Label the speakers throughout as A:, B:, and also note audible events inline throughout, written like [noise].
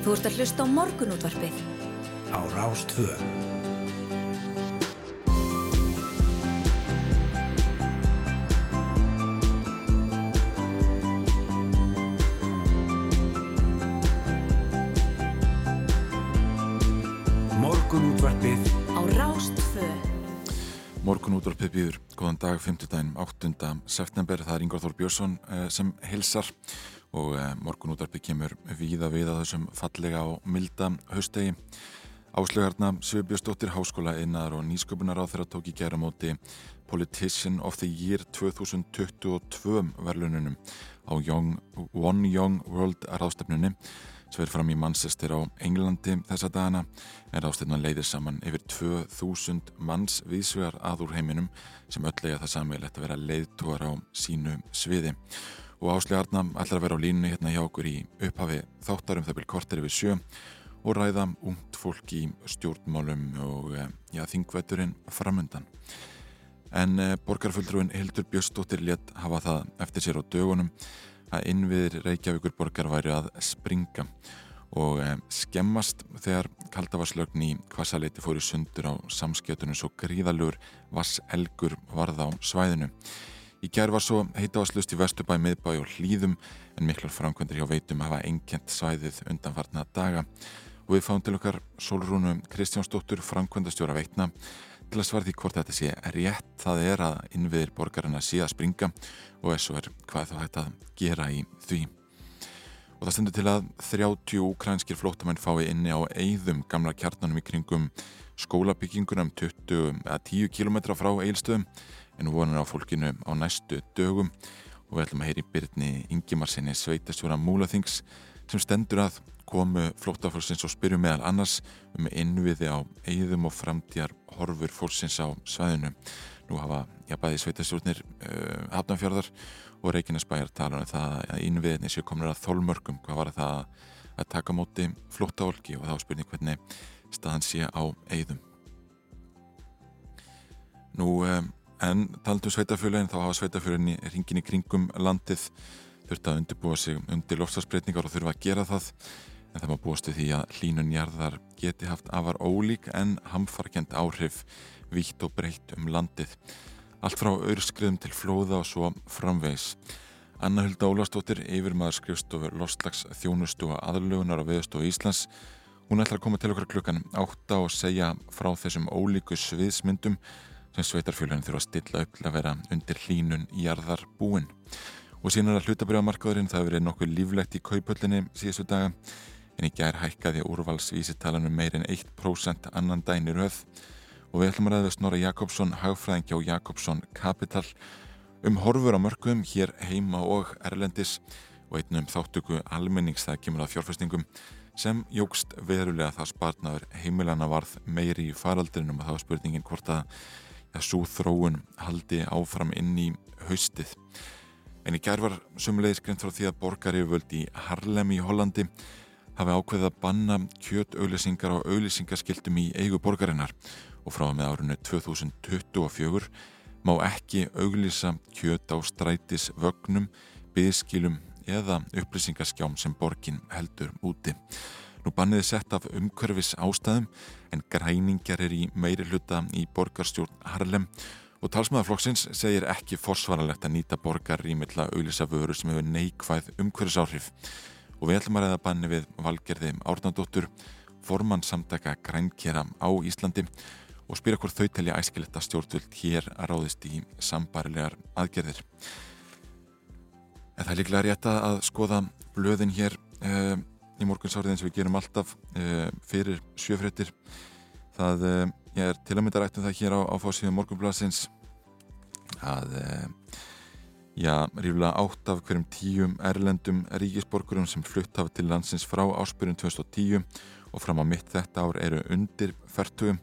A: Þú ert að hlusta á morgunútvarpið.
B: Á Rástvö. Morgunútvarpið
A: Á Rástvö.
C: Morgun útvarpið býður, góðan dag, 5. daginn, 8. september, það er Ingvar Þór Björnsson eh, sem hilsar og eh, morgun útvarpið kemur víða við að þessum fallega og milda haustegi. Áslögarna Svibjörnsdóttir Háskóla innar og nýsköpunar á þeirra tók í gæra móti Politician of the Year 2022 verðlununum á Young, One Young World ráðstefnunni sem er fram í Manchester á Englandi þessa dagana er ráðstefnan leiðir saman yfir 2000 manns viðsvegar að úr heiminum sem öll eiga það samveilegt að vera leiðtúar á sínu sviði og áslegarna ætlar að vera á línu hérna hjá okkur í upphafi þáttarum það byrj kortir yfir sjö og ræða ungt fólk í stjórnmálum og eh, já, þingvetturinn framundan. En eh, borgarfulltrúin Hildur Björnsdóttir létt hafa það eftir sér á dögunum að innviðir Reykjavíkur borgar væri að springa og eh, skemmast þegar kaldavarslögn í kvasaleiti fór í sundur á samskjötunum svo gríðalur vass elgur varð á svæðinu. Í gerð var svo heitavarslust í Vesturbæ, miðbæ og hlýðum en miklar framkvæmdur hjá veitum hafa enkjent svæðið undanfarna daga. Og við fáum til okkar Solrúnu Kristjánsdóttur framkvæmdastjóra veitna til að svara því hvort þetta sé rétt. Það er að innviðir borgarina sé að springa og þessu er hvað þá hægt að gera í því. Og það stendur til að 30 ukrænskir flótamenn fái inni á eigðum gamla kjarnanum í kringum skólabyggingunum 20 að 10 km frá eilstöðum en vonar á fólkinu á næstu dögum og við ætlum að heyri Byrni Ingimarsinni sveitastjóra Múlaþings sem stendur að komu flóttafólksins og spyrju meðal annars um innviði á eigðum og framtíjar horfur fólksins á svæðinu. Nú hafa jafnbæði sveitastjórnir uh, hafnafjörðar og Reykjanesbæjar tala um það að innviðinni séu komin að þólmörgum hvað var það að taka móti flóttafólki og þá spurning hvernig staðan sé á eigðum. Nú um, en talandum sveitafjörðin þá hafa sveitafjörðin ringin í kringum landið þurft að undirbúa sig undir lofstafsbreytingar og þurfa að gera það en það má búast við því að hlínunjarðar geti haft afar ólík en hamfarkend áhrif vítt og breytt um landið. Allt frá auðskriðum til flóða og svo framvegs. Anna Hulda Ólastóttir, yfirmaður skrifstofur Lostlags þjónustu og aðlugunar á viðstofu Íslands. Hún ætlar að koma til okkar klukkan átta og segja frá þessum ólíku sviðsmyndum sem sveitarfjölunum þurfa að stilla til að vera undir hlínun jarðar búin. Og síðan er að hlutabriðamarkaðurinn það verið nokkuð líflegt í kaupöllinni síðustu daga en í gær hækkaði úrvalsvísitalanum meirinn 1% annan dænir höfð og við ætlum að ræða Snorra Jakobsson, hagfræðingi á Jakobsson Capital um horfur á mörgum hér heima og erlendis og einn um þáttöku almennings það kemur að fjárfæstingum sem jógst verulega það spartnaður heimilana varð meiri í faraldrinum og var spurningin hvort að ja, svo þróun haldi áfram inn í haustið. En í gær var sumleiðis greint frá því að borgari völdi í Harlem í Hollandi hafi ákveðið að banna kjötauðlýsingar á auðlýsingaskiltum í eigu borgarinnar og frá með árunni 2024 má ekki auðlýsa kjöt á strætis vögnum, byðskilum eða upplýsingaskjám sem borgin heldur úti. Nú banniði sett af umhverfis ástæðum en græningjar er í meiri hluta í borgarstjórn Harlem. Og talsmaðarflokksins segir ekki forsvaralegt að nýta borgar í milla auðlýsa vöru sem hefur neikvæð umhverfisáhrif. Og við ætlum að ræða banni við valgerði Árnandóttur, formann samtaka grænkjera á Íslandi og spyrja hvort þau telja æskilegt að stjórnvöld hér að ráðist í sambarilegar aðgerðir. En það er líklega rétt að skoða blöðin hér. Uh, í morgunsárið eins og við gerum alltaf uh, fyrir sjöfréttir. Það uh, er til að mynda rættum það hér á, á fórsíðum morgunblasins að Já, ríflega átt af hverjum tíum erlendum ríkisborgurum sem flutt hafa til landsins frá áspyrjun 2010 og fram á mitt þetta ár eru undir færtu.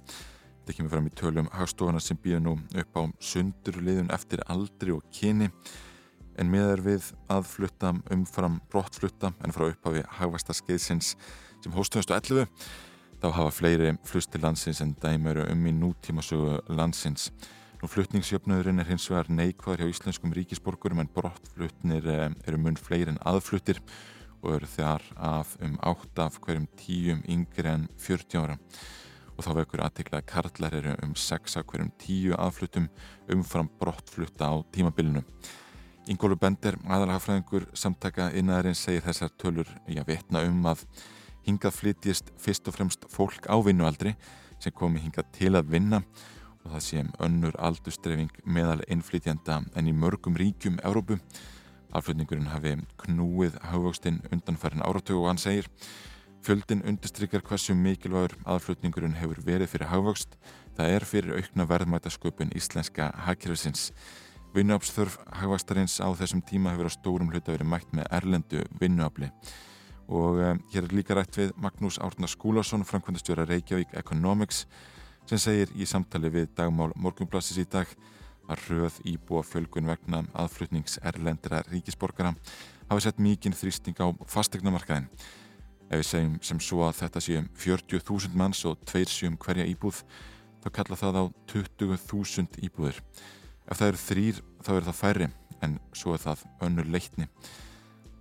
C: Þetta kemur fram í tölum hagstofana sem býður nú upp á sundurliðun eftir aldri og kyni en meðar við að flutta umfram brottflutta en frá upphafi hagvasta skeiðsins sem hóst 2011 þá hafa fleiri flust til landsins en dæmuru um í nútímasögu landsins. Nú fluttningsjöfnöðurinn er hins vegar neikvæður hjá íslenskum ríkisborgurum en brottfluttnir eh, eru mun fleiri en aðfluttir og eru þar af um 8 af hverjum 10 yngri en 40 ára og þá vekur aðtikla að karlar eru um 6 af hverjum 10 aðflutum umfram brottflutta á tímabilinu. Ingólu Bender, aðalhagfræðingur samtaka innaðarinn segir þessar tölur í að vetna um að hingað flytjist fyrst og fremst fólk á vinnualdri sem komi hingað til að vinna og það sé um önnur aldustreifing meðal innflytjanda en í mörgum ríkjum Európu. Aflutningurinn hafi knúið haugvöxtinn undanfærin áratögu og hann segir Fjöldin undistrykjar hversu mikilvægur aðflutningurinn hefur verið fyrir haugvöxt. Það er fyrir aukna verðmætasköpun íslenska hagkerfisins. Vinnuafsþörf hagvastarins á þessum tíma hefur á stórum hluta verið mætt með erlendu vinnuafli. Og um, hér er líka rætt við Magnús Árnar Skúlason, framkvæmdastjóra Reykjavík Economics, sem segir í samtali við dagmál Morgunblassis í dag að röð íbúa fjölgun vegna aðflutnings erlendra ríkisborgara hafi sett mikinn þrýsting á fastegnamarkaðin. Ef við segjum sem svo að þetta séum 40.000 manns og tveir séum hverja íbúð, þá kalla það á 20.000 íbúðir. Ef það eru þrýr þá er það færri en svo er það önnur leitni.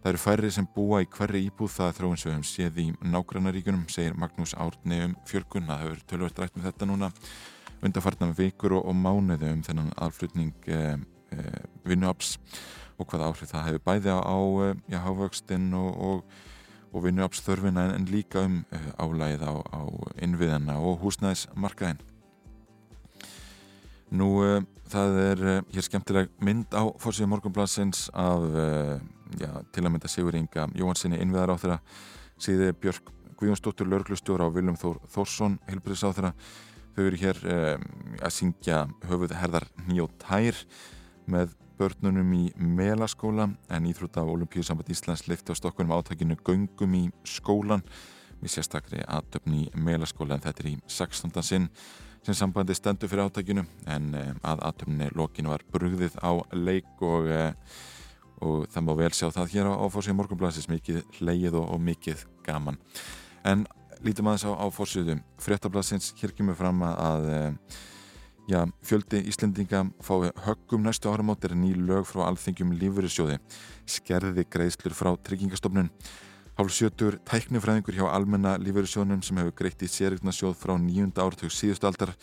C: Það eru færri sem búa í hverri íbúð það þróin sem við hefum séð í nágrannaríkunum, segir Magnús Árni um fjölgun. Það hefur tölvöld rætt með þetta núna undarfarnan vikur og, og mánuði um þennan aðflutning eh, eh, vinnuaps og hvaða áhrif það hefur bæði á, á eh, hávöxtinn og, og, og vinnuapsþörfina en, en líka um álægið á, á innviðana og húsnæðismarkaðin. Nú, uh, það er uh, hér skemmtileg mynd á fórsíða morgunblassins af uh, já, til að mynda Sigur Inga Jóhansinni innviðar á þeirra síði Björk Guðjónsdóttur Lörglustjóra og Viljum Þór Þórsson helbriðs á þeirra þau eru hér að syngja höfuð herðar nýjótt tær með börnunum í melaskóla en Íþrótta og Olimpíusamband Íslands leifti á stokkunum átækinu göngum í skólan við sérstakri aðtöfn í melaskóla en þetta er í 16. sinn sem sambandi stendur fyrir átækinu en eh, að aðtöfni lokinu var brugðið á leik og, eh, og það má vel sjá það hér á, á fórsíðu morgunblæsis mikið leið og, og mikið gaman. En lítum aðeins á, á fórsíðu fréttablasins, hér kemur fram að eh, já, fjöldi Íslendinga fái höggum næstu áramót. Er ný lög frá alþengjum lífverðisjóði skerði greiðslur frá tryggingastofnun Hálf sjötur tæknifræðingur hjá almenna lífverðisjónum sem hefur greitt í sérignarsjóð frá nýjunda ártug síðustu aldar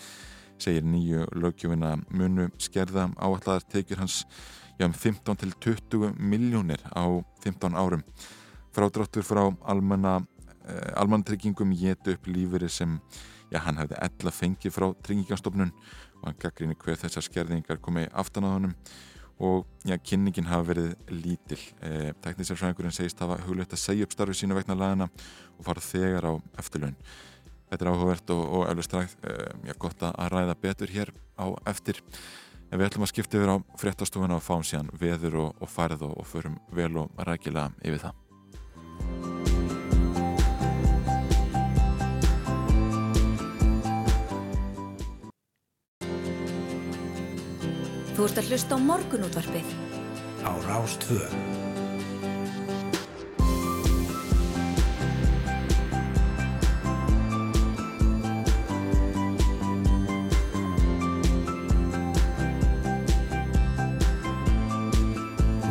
C: segir nýju lögjöfina munu skerða áalladar tekjur hans já um 15 til 20 miljónir á 15 árum. Frádráttur frá almenna eh, almannatryggingum getu upp lífveri sem já hann hefði ella fengið frá tryggingarstofnun og hann gaggrinni hver þessar skerðingar komið aftan á honum og já, kynningin hafa verið lítil. Eh, teknísjálfsvæðingurinn segist hafa hugleitt að segja upp starfi sínu vegna lagana og fara þegar á eftirlaun. Þetta er áhugavert og, og stræð eh, já, gott að ræða betur hér á eftir. En við ætlum að skipta yfir á fréttastofuna og fáum síðan veður og, og farð og, og förum vel og rækilega yfir það
A: Þú ert að hlusta á morgunútvarpið
B: á Rástvö.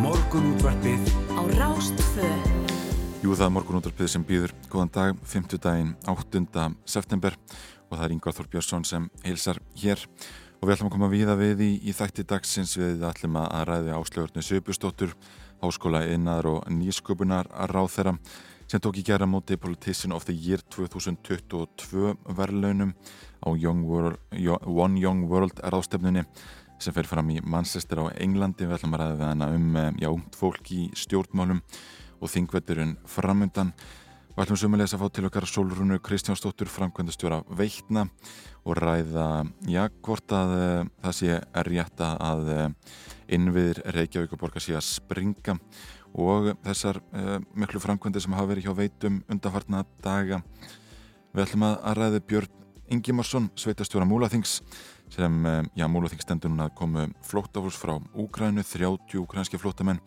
B: Morgunútvarpið
A: á Rástfö.
C: Jú, það er morgunúttarpið sem býður góðan dag, 50 daginn 8. september og það er Yngvar Þór Björnsson sem heilsar hér og við ætlum að koma víða við í, í þætti dagsins. Við ætlum að ræði áslögurnu Söpustóttur, háskóla innar og nýsköpunar ráð þeirra sem tók í gera móti Politician of the Year 2022 verðlaunum á Young World, One Young World ráðstefnunni sem fer fram í Manchester á Englandi. Við ætlum að ræða við hana um já, fólk í stjórnmálum og þingvetturinn framundan og ætlum sömulegis að fá til okkar Solrunu Kristjánsdóttur framkvæmdastjóra Veitna og ræða, já, hvort að uh, það sé er rétt að uh, innviðir Reykjavík og borgar sé að springa. Og þessar uh, miklu framkvæmdi sem hafa verið hjá Veitum undarfartna daga. Við ætlum að, ræði Björn Ingimarsson, sveitastjóra Múlaþings sem, já, Múlaþings stendur núna að komu flóttafús frá Úgrænu 30 úgrænski flóttamenn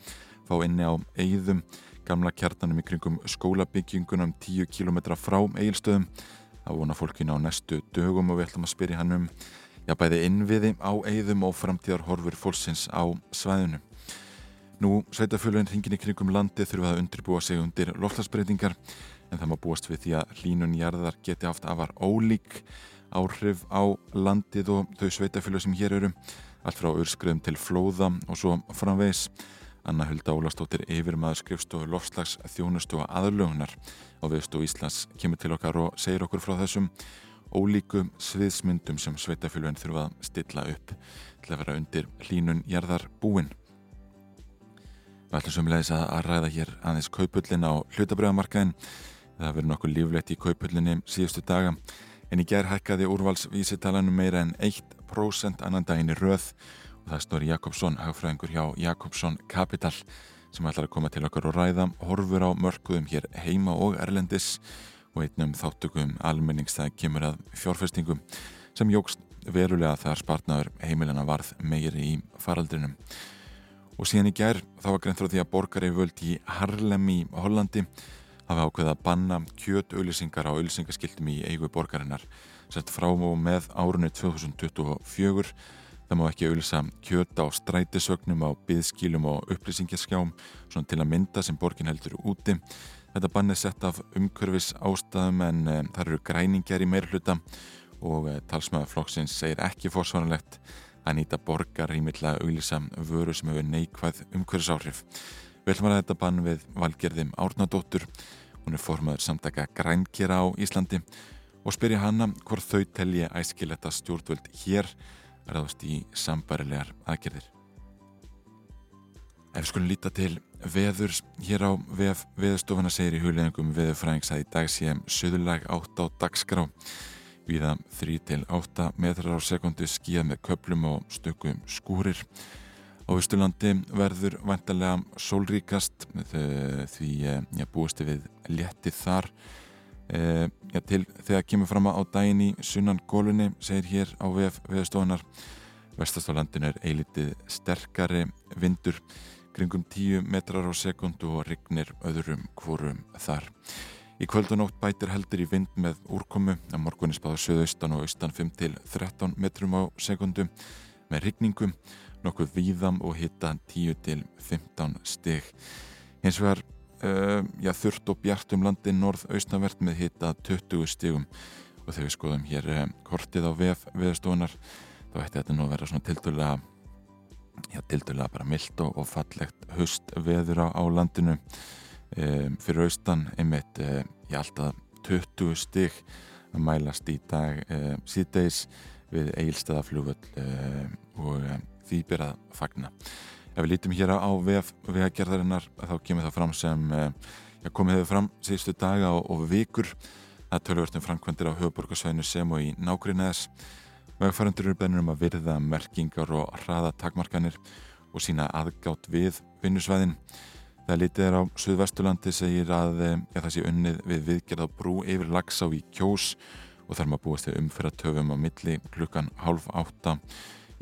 C: fá inni á Eyðum gamla kjartanum í kringum skólabyggingunum 10 km frá Eilstöðum það vona fólkinu á næstu dögum og við ætlum að spyrja hann um já bæði innviði á Eyðum og framtíðar horfur fólksins á svæðinu. Nú, sveitafjölun hringin í krigum landi þurfa að undirbúa sig undir lofslagsbreytingar en það má búast við því að hlínun jarðar geti haft afar ólík áhrif á landið og þau sveitafjölu sem hér eru allt frá örskröðum til flóða og svo framvegs Anna Hulda Ólastóttir yfirmaður skrifstofu lofslags þjónustu og aðlögunar á viðstofu Íslands kemur til okkar og segir okkur frá þessum ólíku sviðsmyndum sem sveitafélugin þurfa að stilla upp til að vera undir hlínun jarðar búin. Við ætlum sömulegis að ræða hér aðeins kaupullin á hlutabröðamarkaðin. Það verður nokkuð líflegt í kaupullinni síðustu daga en í gerð hækkaði úrvalsvísitalanum meira en 1% annan daginn í röð og það er Snorri Jakobsson, hagfræðingur hjá Jakobsson Capital sem ætlar að koma til okkar og ræða horfur á mörkuðum hér heima og erlendis og einnum þáttökum almenningstæð kemur að fjárfestingum sem jógst verulega þegar spartnaður heimilina varð meiri í faraldrinum. Og síðan í gær þá var greint frá því að borgari völd í Harlem í Hollandi hafa ákveða að banna kjötauðlýsingar á auðlýsingaskiltum í eigu borgarinnar sett frá og með árunni 2024 Það má ekki auðvisa kjöta á strætisögnum á byðskílum og upplýsingaskjám svona til að mynda sem borgin heldur úti. Þetta bannið sett af umkörfis ástæðum en e, þar eru græningjar í meirhluta og e, talsmaðurflokksins segir ekki fórsvanalegt að nýta borgar í milla auðvisa vöru sem hefur neikvæð umkörfisáhrif. Ætlum að þetta bann við valgerðim Árnadóttur. Hún er formadur samtaka grænkjera á Íslandi og spyrja hana hvort þau telji æskiletta stjórnvöld hér ráðast í sambarilegar aðgerðir. Ef við skulum líta til veðurs hér á VF veðstofana segir í hulengum veðurfræðings að í dag séum söðulag 8 á dagskrá viða 3-8 metrar á sekundu skíða með köplum og stökum skúrir. Á Ístulandi verður vantarlega sólríkast því ég eh, búist við léttið þar Uh, ja, til þegar kemur fram á daginn í sunnan gólunni segir hér á veðstofunar vestast á landinu er eilitið sterkari vindur kringum 10 metrar á sekundu og rignir öðrum hvorum þar. Í kvöldunótt bætir heldur í vind með úrkomu að morgunni spáður söðaustan og austan 5 til 13 metrum á sekundu með rigningum nokkuð víðam og hitta 10 til 15 stig. Hins vegar já, þurft og bjart um landi norð-austanvert með hitta 20 stígum og þegar við skoðum hér uh, kortið á VF viðstofunar þá ætti þetta nú að vera svona tildulega já, tildulega bara mildt og, og fallegt höstveður á, á landinu. Um, fyrir austan einmitt, uh, já, alltaf 20 stíg að mælast í dag síðdeis við eilstæðaflugvöld og því byrjað fagna Ef við lítum hér á vegagerðarinnar þá kemur það fram sem eh, já, komið hefur fram síðustu daga og, og vikur að tölvörtum framkvæmdir á höfuborgarsvæðinu sem og í nákvæmleðis. Vegfærandur eru bennur um að virða merkingar og hraða takmarkanir og sína aðgátt við vinnusvæðin. Það lítið er á Suðvestulandi segir að eh, það sé unnið við viðgerð á brú yfir Lagsá í Kjós og þar maður búist við umferðartöfum á milli klukkan halv átta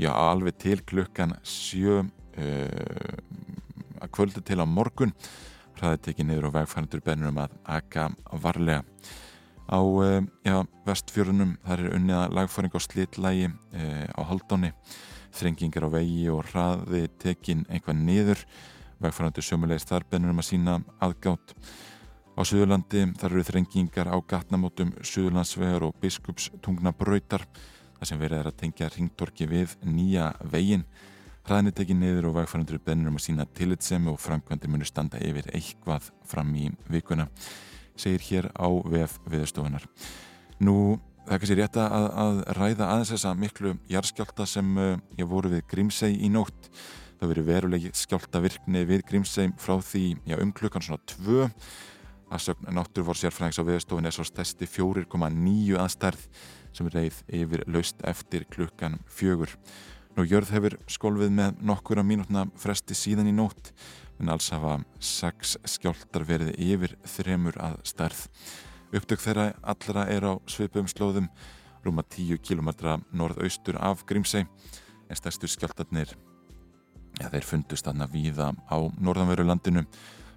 C: já alveg til klukkan sjö að kvöldu til á morgun. Hraðið tekið niður og vegfærandur bennur um að aka varlega. Á uh, já, vestfjörunum þar er unniða lagfæring á slitlægi uh, á haldóni. Þrengingar á vegi og hraði tekin einhvað niður. Vegfærandur sömulegist þar bennur um að sína aðgátt. Á Suðurlandi þar eru þrengingar á gatnamótum Suðurlandsvegar og Biskupstungna bröytar þar sem verið er að tengja ringtorki við nýja veginn Hraðinni tekið niður og vegfærandur bennur um að sína tilitsemi og framkvæmdi munir standa yfir eitthvað fram í vikuna, segir hér á VF viðstofunar. Nú, það er kannski rétt að, að ræða aðeins þessa miklu jarðskjálta sem uh, ég voru við Grímsei í nótt. Það verið verulegi skjáltavirkni við Grímsei frá því já, um klukkan svona tvö. Það sögna náttúruvor sérfræðings á viðstofun er svo stæsti 4,9 aðstærð sem er reyð yfir laust eftir klukkan fjögur. Nú jörð hefur skólfið með nokkura mínútna fresti síðan í nótt en alls hafa sex skjáltar verið yfir þremur að stærð. Upptök þeirra allra er á svipum slóðum rúma 10 km norðaustur af Grímsei en stærstu skjáltarnir ja, þeir fundust aðna víða á norðanveru landinu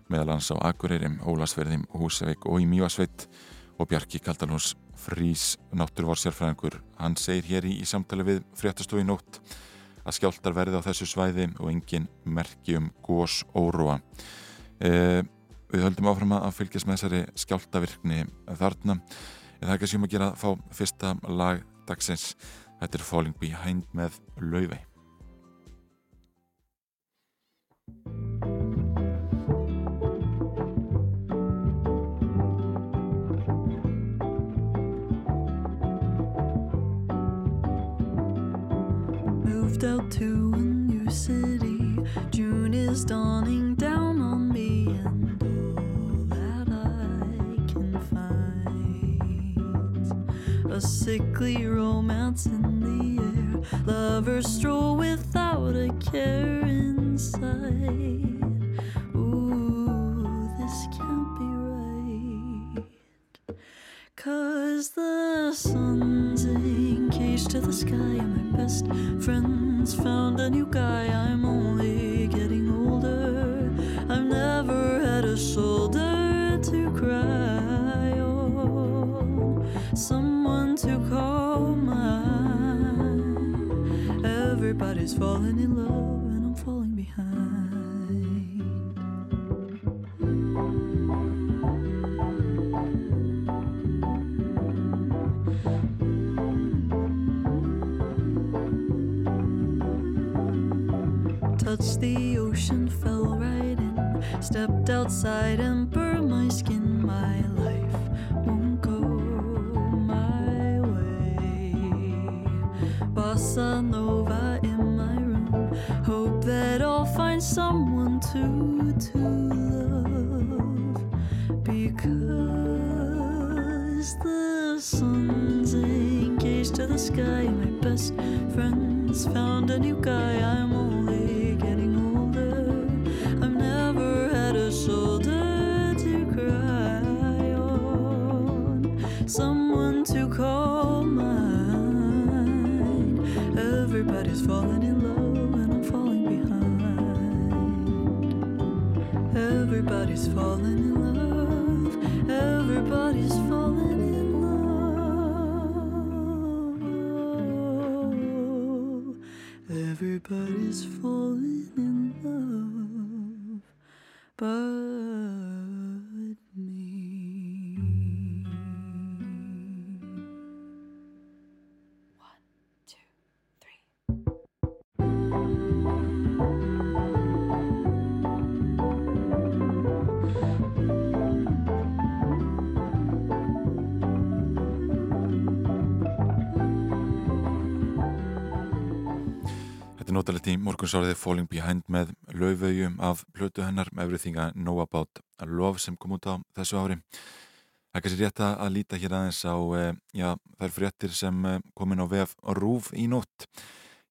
C: meðal hans á Akureyrim, Ólasverðim, Húsavík og í Mjóasveit og Bjarki Kaldalús Frís náttúruvarsjárfræðingur hann segir hér í, í samtali við fréttastofi nótt að skjáltar verði á þessu svæði og engin merki um gós óróa. E, við höldum áfram að fylgjast með þessari skjáltavirkni þarna. Það er ekki sem að gera að fá fyrsta lag dagsins. Þetta er Falling Behind með Lauvei.
D: Moved out to a new city. June is dawning down on me, and all that I can find a sickly romance in the air. Lovers stroll without a care inside. Ooh, this can't be right. Cause the sun's engaged to the sky, and my best friend's found a new guy. I'm only getting older. I've never had a shoulder to cry on, someone to call mine. Everybody's falling in love, Stepped outside and burned my skin. My life won't go my way. Bossa Nova in my room. Hope that I'll find someone to to love. Because the sun's engaged to the sky. My best friend's found a new guy. I'm Everybody's falling in love. Everybody's falling in love. Everybody's falling in love but
C: notalegt í morgunsáriði Falling Behind með laufauðjum af plötu hennar Everything I Know About Love sem kom út á þessu ári. Það er kannski rétt að líta hér aðeins á eh, já, þær fréttir sem eh, komin á vef Rúf í nótt.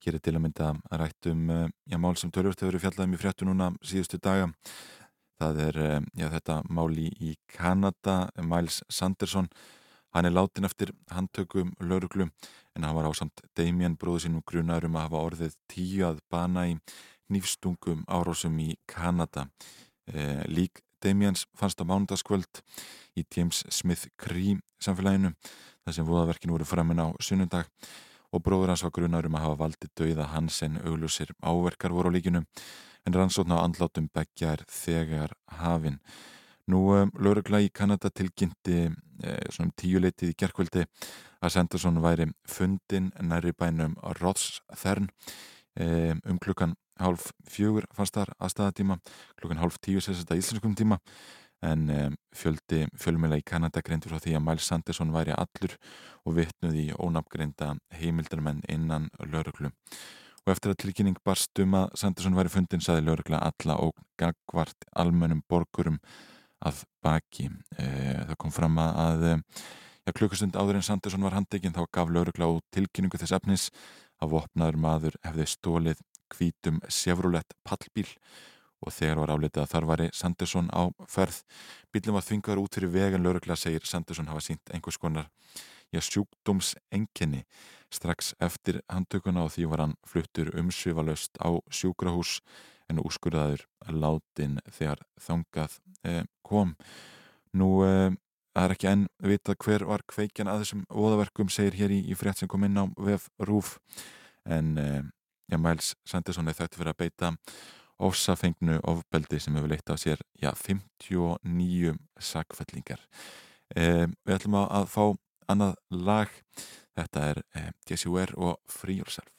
C: Hér er til að mynda að rætt um eh, já, mál sem tölvört hefur verið fjallað um í fréttu núna síðustu daga. Það er já, þetta mál í, í Kanada, Miles Sanderson. Hann er látin eftir handtökum lauruglu en hann var ásamt Damien bróðu sínum grunar um að hafa orðið tíu að bana í nýfstungum árásum í Kanada. Eh, lík Damiens fannst á mánudagskvöld í James Smith Cree samfélaginu þar sem voðaverkin voru framin á sunnundag og bróður hans var grunar um að hafa valdið dauða hans en auglusir áverkar voru á líkinu en rannsókn á andlátum beggja er þegar hafin. Nú um, laurugla í Kanada tilkynnti eh, svona um tíu leitið í gerkvöldi að Sanderson væri fundin næri bænum Rothsthern eh, um klukkan hálf fjögur fannst þar að staðatíma klukkan hálf tíu sérst þetta íslenskum tíma. En eh, fjöldi fjölmjöla í Kanada greindur frá því að Miles Sanderson væri allur og vittnuð í ónafngreinda heimildarmenn innan lauruglu og eftir að tilkynning barst um að Sanderson væri fundin saði laurugla alla og gagvart almennum borgurum að baki. Eh, það kom fram að ja, klukkustund áður en Sanderson var handekinn þá gaf laurugla út tilkynningu þess efnis að vopnaður maður hefði stólið hvítum Chevrolet pallbíl og þegar var álitið að þar var Sanderson á ferð. Bílum var þvingaður út fyrir vegan laurugla segir Sanderson hafa sínt einhvers konar ja, sjúkdómsenginni strax eftir handtökuna og því var hann fluttur umsvifalöst á sjúkrahús en úrskurðaður látin þegar þangað eh, kom. Nú eh, það er ekki enn vita hver var kveikjan að þessum óðaverkum segir hér í, í frétt sem kom inn á VF Rúf en eh,
E: já, Miles Sanderson er þættu fyrir að beita ofsafengnu ofbeldi sem hefur leitt á sér já, 59 sagfellingar eh, Við ætlum að fá annað lag. Þetta er eh, Jesse Ware og Free Yourself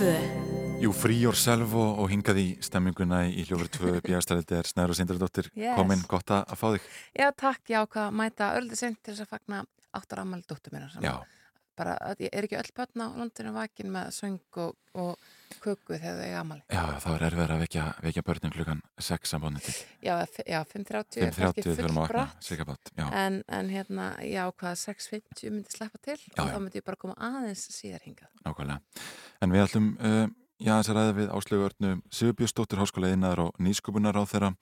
A: Rástfö
E: Jú, Yourself og, og hingað í stemminguna í hljófur 2 björnstæðið er Snæður og Sindradóttir.
F: Yes.
E: komin gott að fá þig.
F: Já, takk, ég ákvað að mæta öllu sent til þess að fagna áttar ammali dóttur minna
E: Já,
F: bara, ég er ekki öll börn á landinu vakin með söng og, og köku þegar þau eiga ammali.
E: já, það er erfið að vekja, vekja börnin klukkan 6 að bónið til
F: Já, já 5.30 er
E: 5.30
F: kannski
E: við þurfum
F: full
E: að vakna,
F: bratt
E: cirka bát Já,
F: en, en hérna, ég ákvað að 6.50 myndi sleppa til
E: Já,
F: og
E: já.
F: þá myndi ég bara koma aðeins síðar hingað.
E: nákvæmlega En við ætlum, uh, já, þess að ræða við Áslegu Örnu Sigurbjörnsdóttir Háskóla Einnaðar og Nýsköpunar á þeirra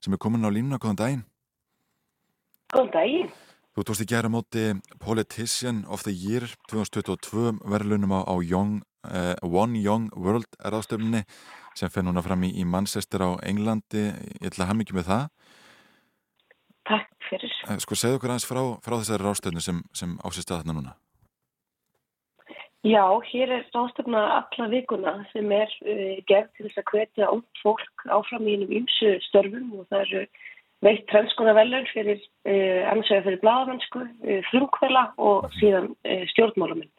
E: sem er komin á línuna, góðan daginn
G: Góðan daginn.
E: Þú tókst í gera móti Politician of the Year 2022 verðlunum á, á Young, uh, One Young World ráðstöfninni sem fer núna fram í, í Manchester á Englandi ég ætla að hafa mikið með það
G: takk fyrir.
C: Eh, Sko, segðu okkur aðeins frá, frá þessari rástöðnu sem, sem ásist að þarna núna.
G: Já, hér er ráðstöfna alla vikuna sem er uh, gerð til þess að hvetja út fólk áfram í einum ymsu störfum og það eru veitt trendskona velur fyrir uh, annars vegar fyrir bladamennsku, uh, frumkvela og síðan uh, stjórnmálamenn.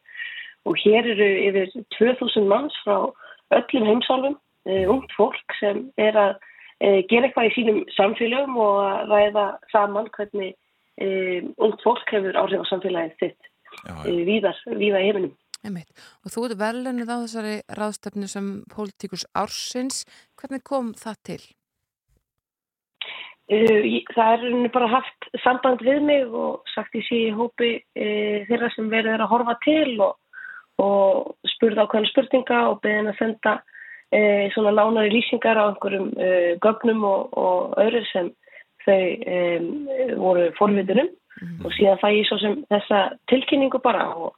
G: Og hér eru yfir 2000 manns frá öllum heimsálfum, uh, ungt fólk sem er að uh, gera eitthvað í sínum samfélögum og að ræða saman hvernig uh, ungt fólk hefur áhrif á samfélagið sitt
C: Já,
G: uh, víðar, víða í heiminum.
F: Einmitt. Og þú ert velunnið á þessari ráðstefnu sem pólitíkus ársins. Hvernig kom það til?
G: Ég- það er bara haft samband við mig og sagt ég sé í hópi uh, þeirra sem verið er að horfa til og, og spurði ákveðna spurninga og beðin að senda uh, svona nánari lýsingar á einhverjum uh, gögnum og, og öðru sem þau voru forvitunum og síðan fæ ég svo sem þessa tilkynningu bara og,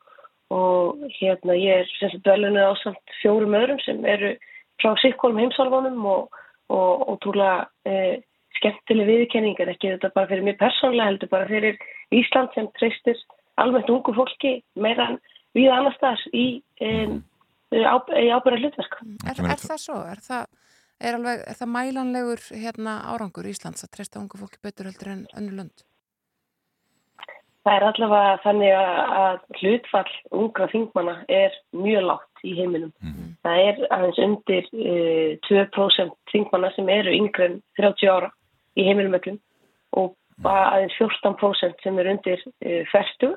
G: og hérna ég er sem sagt velunnið á samt fjórum öðrum sem eru frá sikkólum heimsálfunum og, uh, skemmtileg viðkenning en ekki þetta bara fyrir mér persónlega heldur bara fyrir Ísland sem treystir almennt ungu fólki meira en við annar staðar í, um, í ábyrða hlutverk.
F: Er, er það svo? Er það, er, alveg, er það mælanlegur hérna, árangur Íslands að treysta ungu fólki betur heldur en önnu lönd?
G: Það er allavega þannig að, hlutfall ungra þingmanna er mjög lágt í heiminum. Það er aðeins undir uh, 2% þingmanna sem eru yngre en 30 ára í heiminum öllum og bara aðeins 14% sem eru undir uh, 40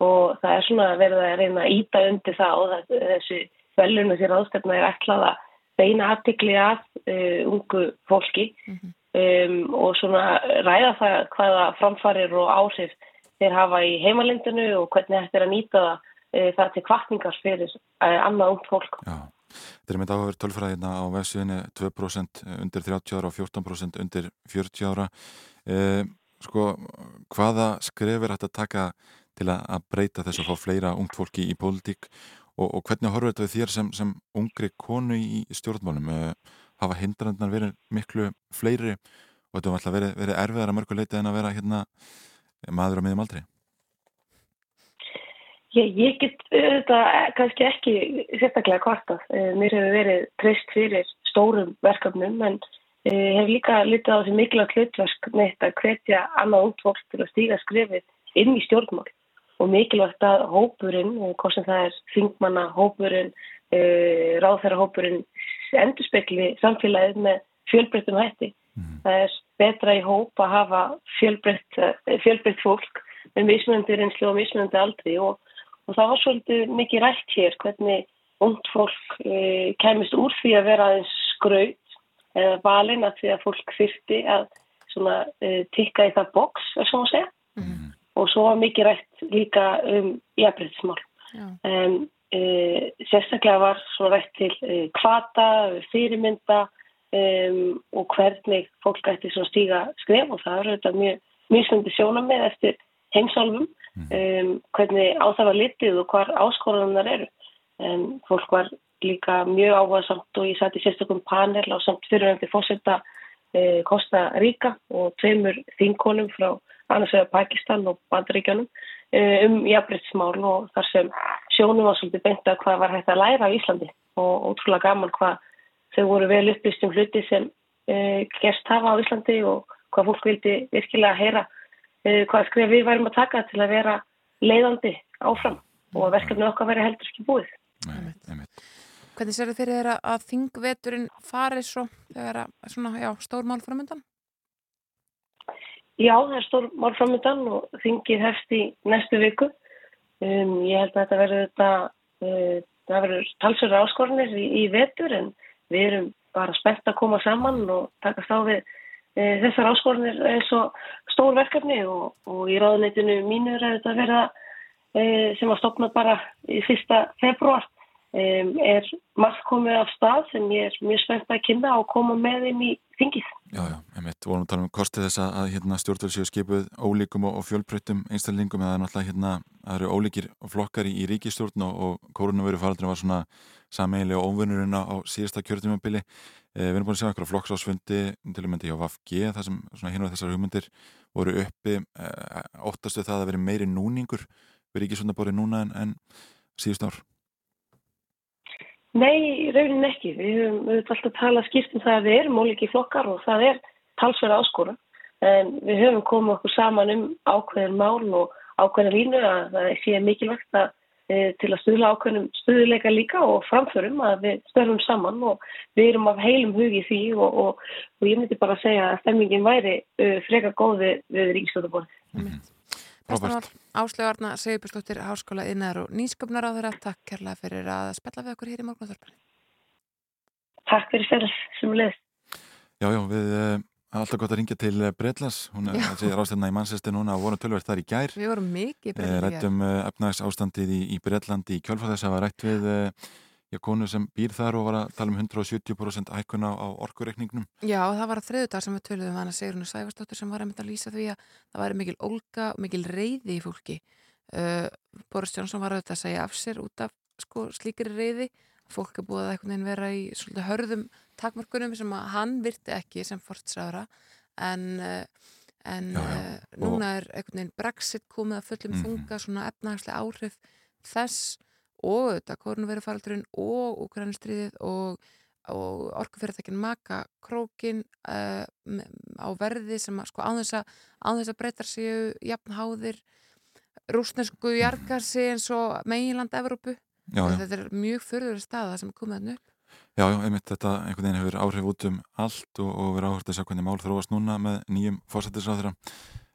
G: og það er svona verið að reyna að íta undir það og það, þessi velunum því ráðstefna er ætlað að beina aðtikli að uh, ungu fólki. Um, og svona ræða það hvaða framfarir og áhrif þeir hafa í heimalindinu og hvernig þetta er að nýta það, uh, það til kvartningar fyrir uh, annað ungt fólk.
C: Já, þetta er mynd áhugur tölfræðina á vefsviðinni 2% undir 30 ára og 14% undir 40 ára. Eh, sko, hvaða skrefir hægt að taka til að, breyta þess að fá fleira ungt fólki í pólitík og, og hvernig horfur þetta við þér sem, sem ungri konu í stjórnmálum? Eh, hafa hindrandnar verið miklu fleiri og þetta var alltaf verið, verið erfiðar að mörgu leiti en að vera hérna maður á miðum aldrei?
G: Ég, ég get auðvitað kannski ekki sérstaklega kvartað. Eh, Mér hefur verið treyst fyrir stórum verkefnum en eh, hef líka litið á þessi mikilvægt hlutverk neitt að hvetja annað út fólk til að stíga skrifið inn í stjórnmál og mikilvægt að hópurinn, eh, hvort sem það er þingmanna hópurinn, ráðferra hópurinn endurspekli samfélagið með fjölbreyttum hætti. Það er betra í hóp að hafa fjölbreytt, fjölbreytt fólk með mismunandi reynslu og mismunandi aldri og Og það var svolítið mikið rætt hér hvernig ungt fólk e, kemist úr því að vera aðeins skraut eða valin að því að fólk þyrti að svona, e, tikka í það boks, segja.
F: Mhm.
G: Og svo var mikið rætt líka um jafnbreytismál.
F: Já.
G: En e, sérstaklega var svona rætt til e, kvata, fyrirmynda um, og hvernig fólk ætti stíga skref og það er þetta mjög mismundi sjónamið eftir heimsálfum um, hvernig á það var litið og hvar áskoranar eru. En fólk var líka mjög áhuga samt og ég satt í sérstökum panel á samt fyrirvændi fósetta eh, Kosta Ríka og tveimur þinkonum frá annars vegar Pakistan og Bandaríkjanum eh, um jafnbryttsmál og þar sem sjónum var svolítið beint að hvað var hægt að læra á Íslandi og ótrúlega gaman hvað þau voru vel upplýst um hluti sem eh, gerst hafa á Íslandi og hvað fólk vildi virkilega heyra uh, hvað skrif við værum að taka til að vera leiðandi áfram og að verkefni okkar veri heldur ekki búið.
C: Nei, einmitt.
F: Hvernig sér þið fyrir þeirra að þingveturinn farið svo þegar að svona, já, stór mál framöndan?
G: Já, það er stór mál framöndan og þingið hefst í næstu viku. Um, ég held að þetta verður þetta, uh, það verður talsverður áskornir í, í vetur en við erum bara spennt að koma saman og takast á við þessar áskornir eins og stór verkefni og, og í ráðuneytinu mínur er þetta verða uh, sem var stopnað bara í fyrsta februar um, er margt komið af stað sem ég er mjög spennt að kynna og koma með inn í þingið.
C: Já, já, einmitt, vorum að tala um kostið þess að hérna, stjórnvöld séu skipuð ólíkum og, og fjölbreyttum einstælingum eða náttúrulega hérna, það eru ólíkir flokkar í, í ríkistjórn og, og kórunveru faraldurinn var svona sameiginlega óvinnurinn á síðasta kjörtumabili. Eh, við erum búin að segja okkur flokksásfundi til og mendi hjá VFG, það sem hérna þessar hugmyndir voru uppi eh, óttastu það að veri meiri núningur við ríkistjórnabóri núna en, en síðust ár.
G: Nei, raunin ekki. Við höfum alltaf talað skipt um það að við erum ólíki flokkar og það er talsverða áskora. En við höfum komið okkur saman um ákveðin mál og ákveðin línu að það sé mikilvægt að, til að stuðla ákveðinum stuðuleika líka og framförum að við stöðum saman og við erum af heilum hugi því og, og, og ég myndi bara að segja að stemmingin væri uh, freka góði við Ríkistöðuborð. Mm -hmm.
F: Áslögarna, Sigurbjörnsdóttir, Háskóla innar og nýsköpnar á þeirra. Takk kærlega fyrir að spella við okkur hér í morgunþorparni.
G: Takk fyrir fyrir sem leðist.
C: Já, já, við uh, alltaf gott að ringja til eh, Breitlands. Hún er ráðstæðna í mannsestin núna og voru tölverð þar í gær.
F: Við vorum mikið
C: Breitlands. Eh, rættum uh, efnags ástandið í, í Breitlandi í kjölfæðis að var rætt við Já, konu sem býr þar og var að tala um 170% hækkuna á orkureikningnum.
F: Já, það var að þriðutar sem við töluðum hana Sigrunu Sæfarsdóttir sem var að mynda að lýsa því að það væri mikil olga, mikil reyði í fólki. Uh, Boris Jónsson var að segja af sér út af sko, slíkiri reyði. Fólk er búið að eitthvað vera í svolítið hörðum takmörkunum sem að hann virti ekki sem fortsára en, uh, en já, já. Uh, núna er eitthvað Brexit komið að fullum mm þunga svona efnahagslega áhrif þess og þetta korunverufaraldurinn og Ukraínustriðið og, og orkufyrirtækinn maka krókin uh, á verði sem að sko á þess að, að breytar séu jafnháðir rúsnesku jargarsi eins og meginland Evrópu. Já, já. Þetta er mjög förður staða sem er komið að nöpp.
C: Já, já, einmitt þetta einhvern veginn hefur áhrif út um allt og, og verið áhört að sjá hvernig mál þróast núna með nýjum fórsættisráðra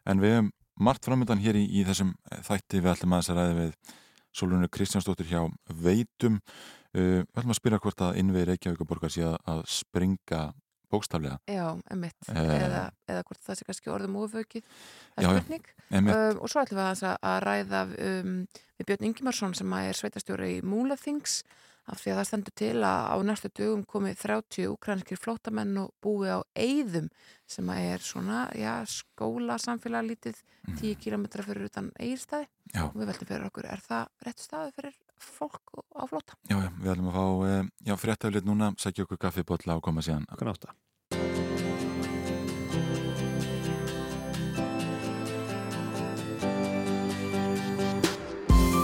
C: en við hefum margt framöndan hér í, í þessum þætti við ætlum að þess að ræði við Solunur Kristjánsdóttir hjá Veitum. Uh, við ætlum að spyrja hvort að innvið Reykjavíkuborgar sé að springa bókstaflega.
F: Já, emitt. Uh, eða, eða hvort það sé kannski orðum ofökið. Það er spurning. Um, og svo ætlum við að, að ræða um, við Björn Ingimarsson sem er sveitastjóri í Múlaþings af því að það stendur til að á næstu dögum komið 30 ukrænskir flótamenn og búið á Eyðum sem er svona, já, skóla samfélag lítið 10 km fyrir utan Eyðstæði og við veldum fyrir okkur, er það rétt staði fyrir fólk á flóta?
C: Já, já, við ætlum að fá, eh, já, fréttaflið núna sækja okkur kaffibotla og koma síðan okkur átta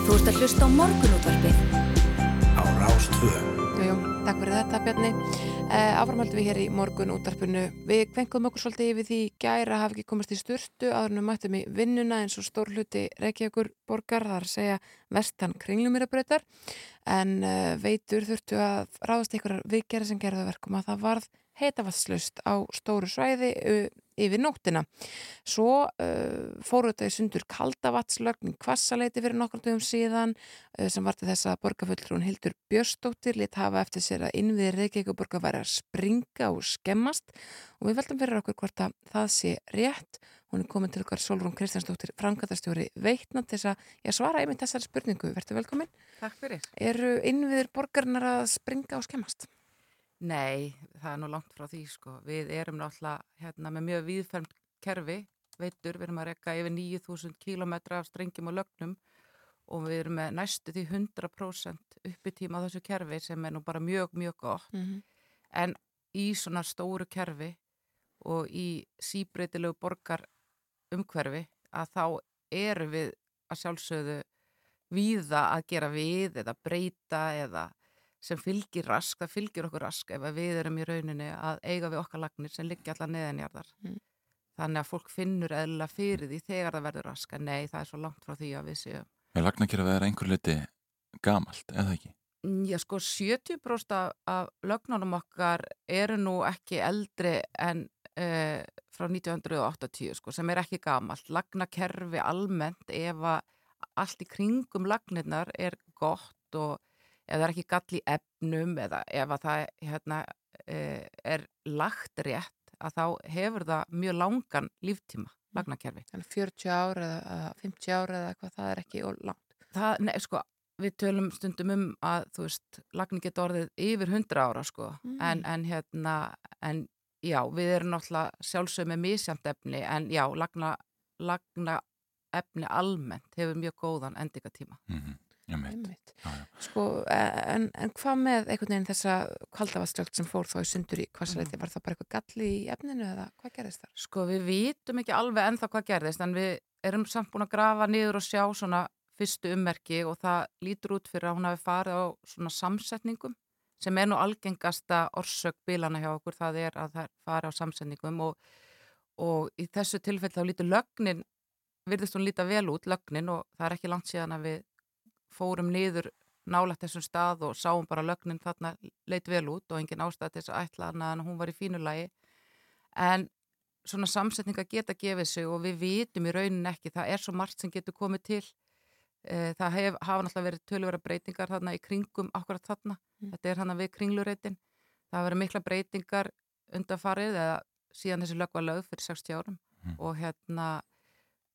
A: Þú ert að hlusta á morgunútvarpið
B: á Rástvö.
F: Jú, takk fyrir þetta Bjarni. Eh, Áframhaldum við hér í morgun útarpunu. Við kvenkum okkur svolítið yfir því gæra hafi ekki komast í en við mættum í vinnuna eins og stór hluti Reykjavíkur borgar, þar segja vestan kringlumirabröytar en eh, veitur þurftu að ráðast einhverjar viðgerða sem gerða verkum að það varð heitavastslust á stóru svæði yfir nóttina. Svo uh, fóru þetta í sundur kaldavatslögn kvassaleiti fyrir nokkur dögum síðan uh, sem var til þess að borgarfulltrún Hildur Björstóttir lit hafa eftir sér að innviðir Reykjavík og borgar væri að springa og skemmast og við veldum fyrir okkur hvort að það sé rétt. Hún er komin til okkar Solrún Kristjánsdóttir, framkvæmtastjóri veitna til þess að svara einmitt þessari spurningu. Verður velkomin.
H: Takk fyrir.
F: Eru innviðir borgarnar að springa og skemmast?
H: Nei, það er nú langt frá því sko. Við erum náttúrulega hérna, með mjög viðfermt kerfi, veitur, við erum að rekka yfir 9000 km af strengjum og lögnum og við erum með næstu því 100% uppitíma á þessu kerfi sem er nú bara mjög, mjög gott. Mm -hmm. En í svona stóru kerfi og í síbreytilegu borgar umhverfi að þá eru við að sjálfsögðu víða að gera við eða breyta eða sem fylgir rask, það fylgir okkur rask ef við erum í rauninni að eiga við okkar lagnir sem liggja allar neðanjarðar mm. þannig að fólk finnur eðla fyrir því þegar það verður rask en nei, það er svo langt frá því að við séum
C: Er lagnakjör að vera einhver liti gamalt, eða ekki?
H: Mm, já, sko, 70% af, af lögnunum okkar eru nú ekki eldri en uh, frá 1980, sko, sem er ekki gamalt lagnakerfi almennt ef að allt í kringum lagnirnar er gott og ef það er ekki gall í efnum eða ef að það hérna, eh, er lagt rétt að þá hefur það mjög langan líftíma, mm. lagnakerfi.
F: Þannig 40 ára eða 50 ára eða eitthvað, það er ekki langt.
H: Það, nei, sko, við tölum stundum um að, þú veist, lagning getur orðið yfir 100 ára, sko, mm. en, en hérna, en já, við erum náttúrulega sjálfsög með misjamt efni en já, lagna, lagna efni almennt hefur mjög góðan endingatíma.
C: Mm -hmm.
F: Einmitt. Sko, en, en hvað með einhvern veginn þessa kvaldavaströld sem fór þá í sundur í kvassaleiti, var það bara eitthvað galli í efninu eða hvað gerðist þar?
H: Sko við vitum ekki alveg ennþá hvað gerðist en við erum samt búin að grafa niður og sjá svona fyrstu ummerki og það lítur út fyrir að hún hafi farið á svona samsetningum sem er nú algengasta orsök bílana hjá okkur, það er að það fari á samsetningum og, og í þessu tilfell þá lítur lögnin virðist hún líta vel út, lögnin og það er ekki langt síðan að við fórum niður nálægt þessum stað og sáum bara lögnin þarna leit vel út og engin ástæð til þess að ætla hana en hún var í fínulagi en svona samsetninga geta gefið sig og við vitum í raunin ekki, það er svo margt sem getur komið til e, það hef, hafa náttúrulega verið tölvera breytingar þarna í kringum akkurat þarna, mm. þetta er hann að við kringlureitin, það hafa verið mikla breytingar undanfarið eða síðan þessi lög var lögð fyrir 60 árum mm. og hérna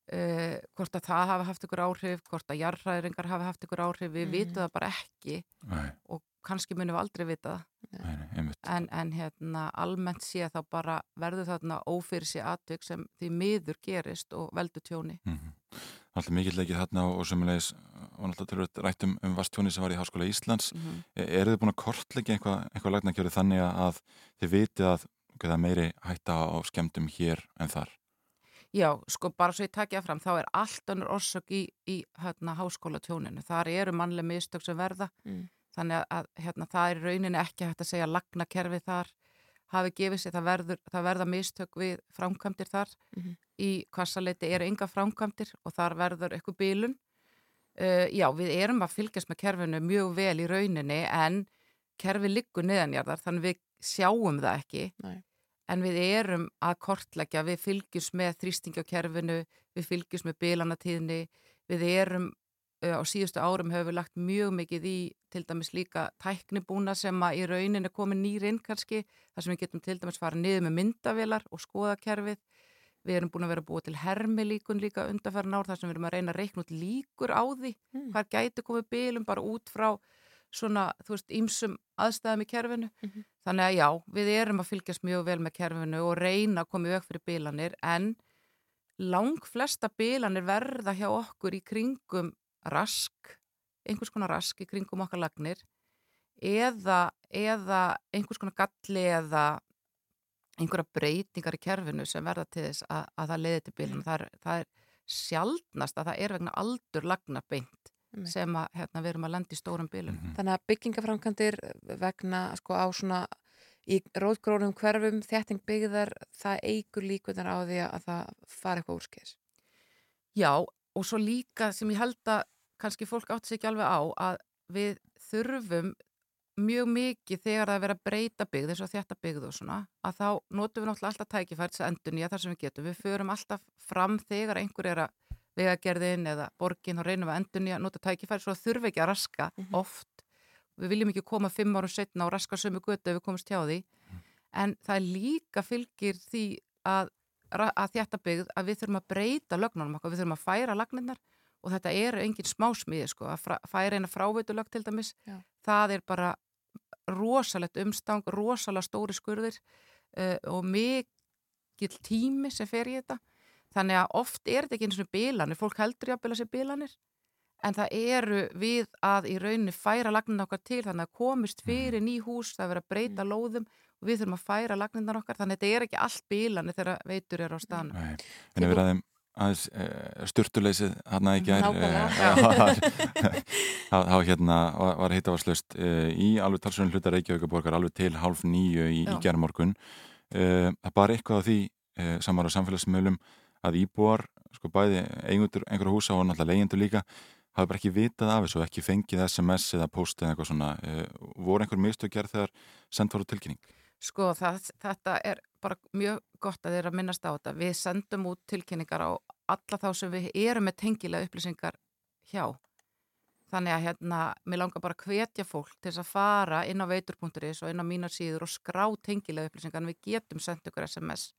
H: Uh, hvort að það hafi haft ykkur áhrif hvort að jarðræðringar hafi haft ykkur áhrif við mm. vitum það bara ekki
C: Nei.
H: og kannski munum við aldrei vita
C: Nei,
H: en, en hérna almennt sé þá bara verður þarna ófyrir sér atvik sem því miður gerist og veldur tjóni
C: mm -hmm. Alltaf mikill ekki þarna og semulegis og náttúrulega rættum um vastjóni sem var í Háskóla Íslands mm -hmm. er þið búin að kortleggja eitthvað eitthva lagnakjöru þannig að þið vitið að meiri hætta á skemmtum hér en þar
H: Já, sko bara svo ég takja fram, þá er allt önnur orsök í, í hérna, háskóla tjóninu. Þar eru mannlega mistök sem verða, mm. þannig að hérna, það er rauninni ekki hægt að segja lagnakerfi þar hafi gefið sér, það, verður, það verða mistök við framkvæmdir þar. Mm -hmm. Í kvassaleti eru ynga framkvæmdir og þar verður eitthvað bílun. Uh, já, við erum að fylgjast með kerfinu mjög vel í rauninni en kerfi liggur neðanjarðar, þannig við sjáum það ekki. Nei en við erum að kortleggja, við fylgjum með þrýstingjakerfinu, við fylgjum með bilanatíðni, við erum á síðustu árum hefur við lagt mjög mikið í til dæmis líka tæknibúna sem að í raunin er komin nýr inn kannski, þar sem við getum til dæmis fara niður með myndavilar og skoða kerfið. Við erum búin að vera búið til hermilíkun líka undarfæra nár þar sem við erum að reyna að reikna út líkur á því, mm. hvað gæti komið bilum bara út frá svona, þú veist, ímsum aðstæðum í kerfinu. Mm -hmm. Þannig að já, við erum að fylgjast mjög vel með kerfinu og reyna að koma í veg fyrir bílanir en lang flesta bílanir verða hjá okkur í kringum rask, einhvers konar rask í kringum okkar lagnir eða, eða einhvers konar galli eða einhverja breytingar í kerfinu sem verða til þess að, að það leiði til bílanu. Það er, það er sjálfnast að það er vegna aldur lagna beint sem að, hérna, við erum að landa í stórum bílum. Mm
F: -hmm. Þannig að byggingaframkantir vegna sko á svona í rótgrónum hverfum, þetting byggðar það eigur líkunar á því að það fara eitthvað úrskis.
H: Já, og svo líka sem ég held að kannski fólk átti sig ekki alveg á að við þurfum mjög mikið þegar það er að breyta byggð eins og þetta byggð og svona að þá notum við náttúrulega alltaf tækifært endun í að þar sem við getum. Við förum alltaf fram þegar einhver er að vegagerðin eða borgin og reynum að endunni að nota tækifæri svo þurfi ekki að raska mm -hmm. oft. Við viljum ekki koma fimm árum setna og raska sömu götu ef við komumst hjá því mm. en það er líka fylgir því að, að þetta byggð að við þurfum að breyta lögnunum okkar, við þurfum að færa lagninnar og þetta eru engin smásmiði sko, að færa eina fráveitulög til dæmis, Já. það er bara rosalegt umstang, rosalega stóri skurðir uh, og mikil tími sem fer í þetta Þannig að oft er þetta ekki eins og bílanir, fólk heldur jáfnvel að sé bílanir en það eru við að í rauninni færa lagninu okkar til þannig að komist mhm. fyrir ný hús, það verður að breyta mm. lóðum og við þurfum að færa lagninar okkar. Þannig að þetta er ekki allt bílanir þegar veitur er á stanu.
C: Nei, en ef við ræðum aðeins eh, styrtuleysið hann að ekki er þá hérna var hitt áherslust e, í alveg talsunum hlutar Reykjavíkaborgar alveg til half nýju í, í gerðmorgun e, það bar eitthvað á því samar á samfélagsmiðlum að íbúar, sko bæði eigundur einhverju húsa og náttúrulega leyendur líka hafi bara ekki vitað af þessu og ekki fengið SMS eða post eða eitthvað svona. E, voru einhver mistu gerð þegar sendt voru tilkynning?
H: Sko það, þetta er bara mjög gott að að minnast á þetta. Við sendum út tilkynningar á alla þá sem við erum með tengilega upplýsingar hjá. Þannig að hérna, mér langar bara að hvetja fólk til þess að fara inn á veitur.is og inn á mínar síður og skrá tengilega upplýsingar. En við getum sendt ykkur SMS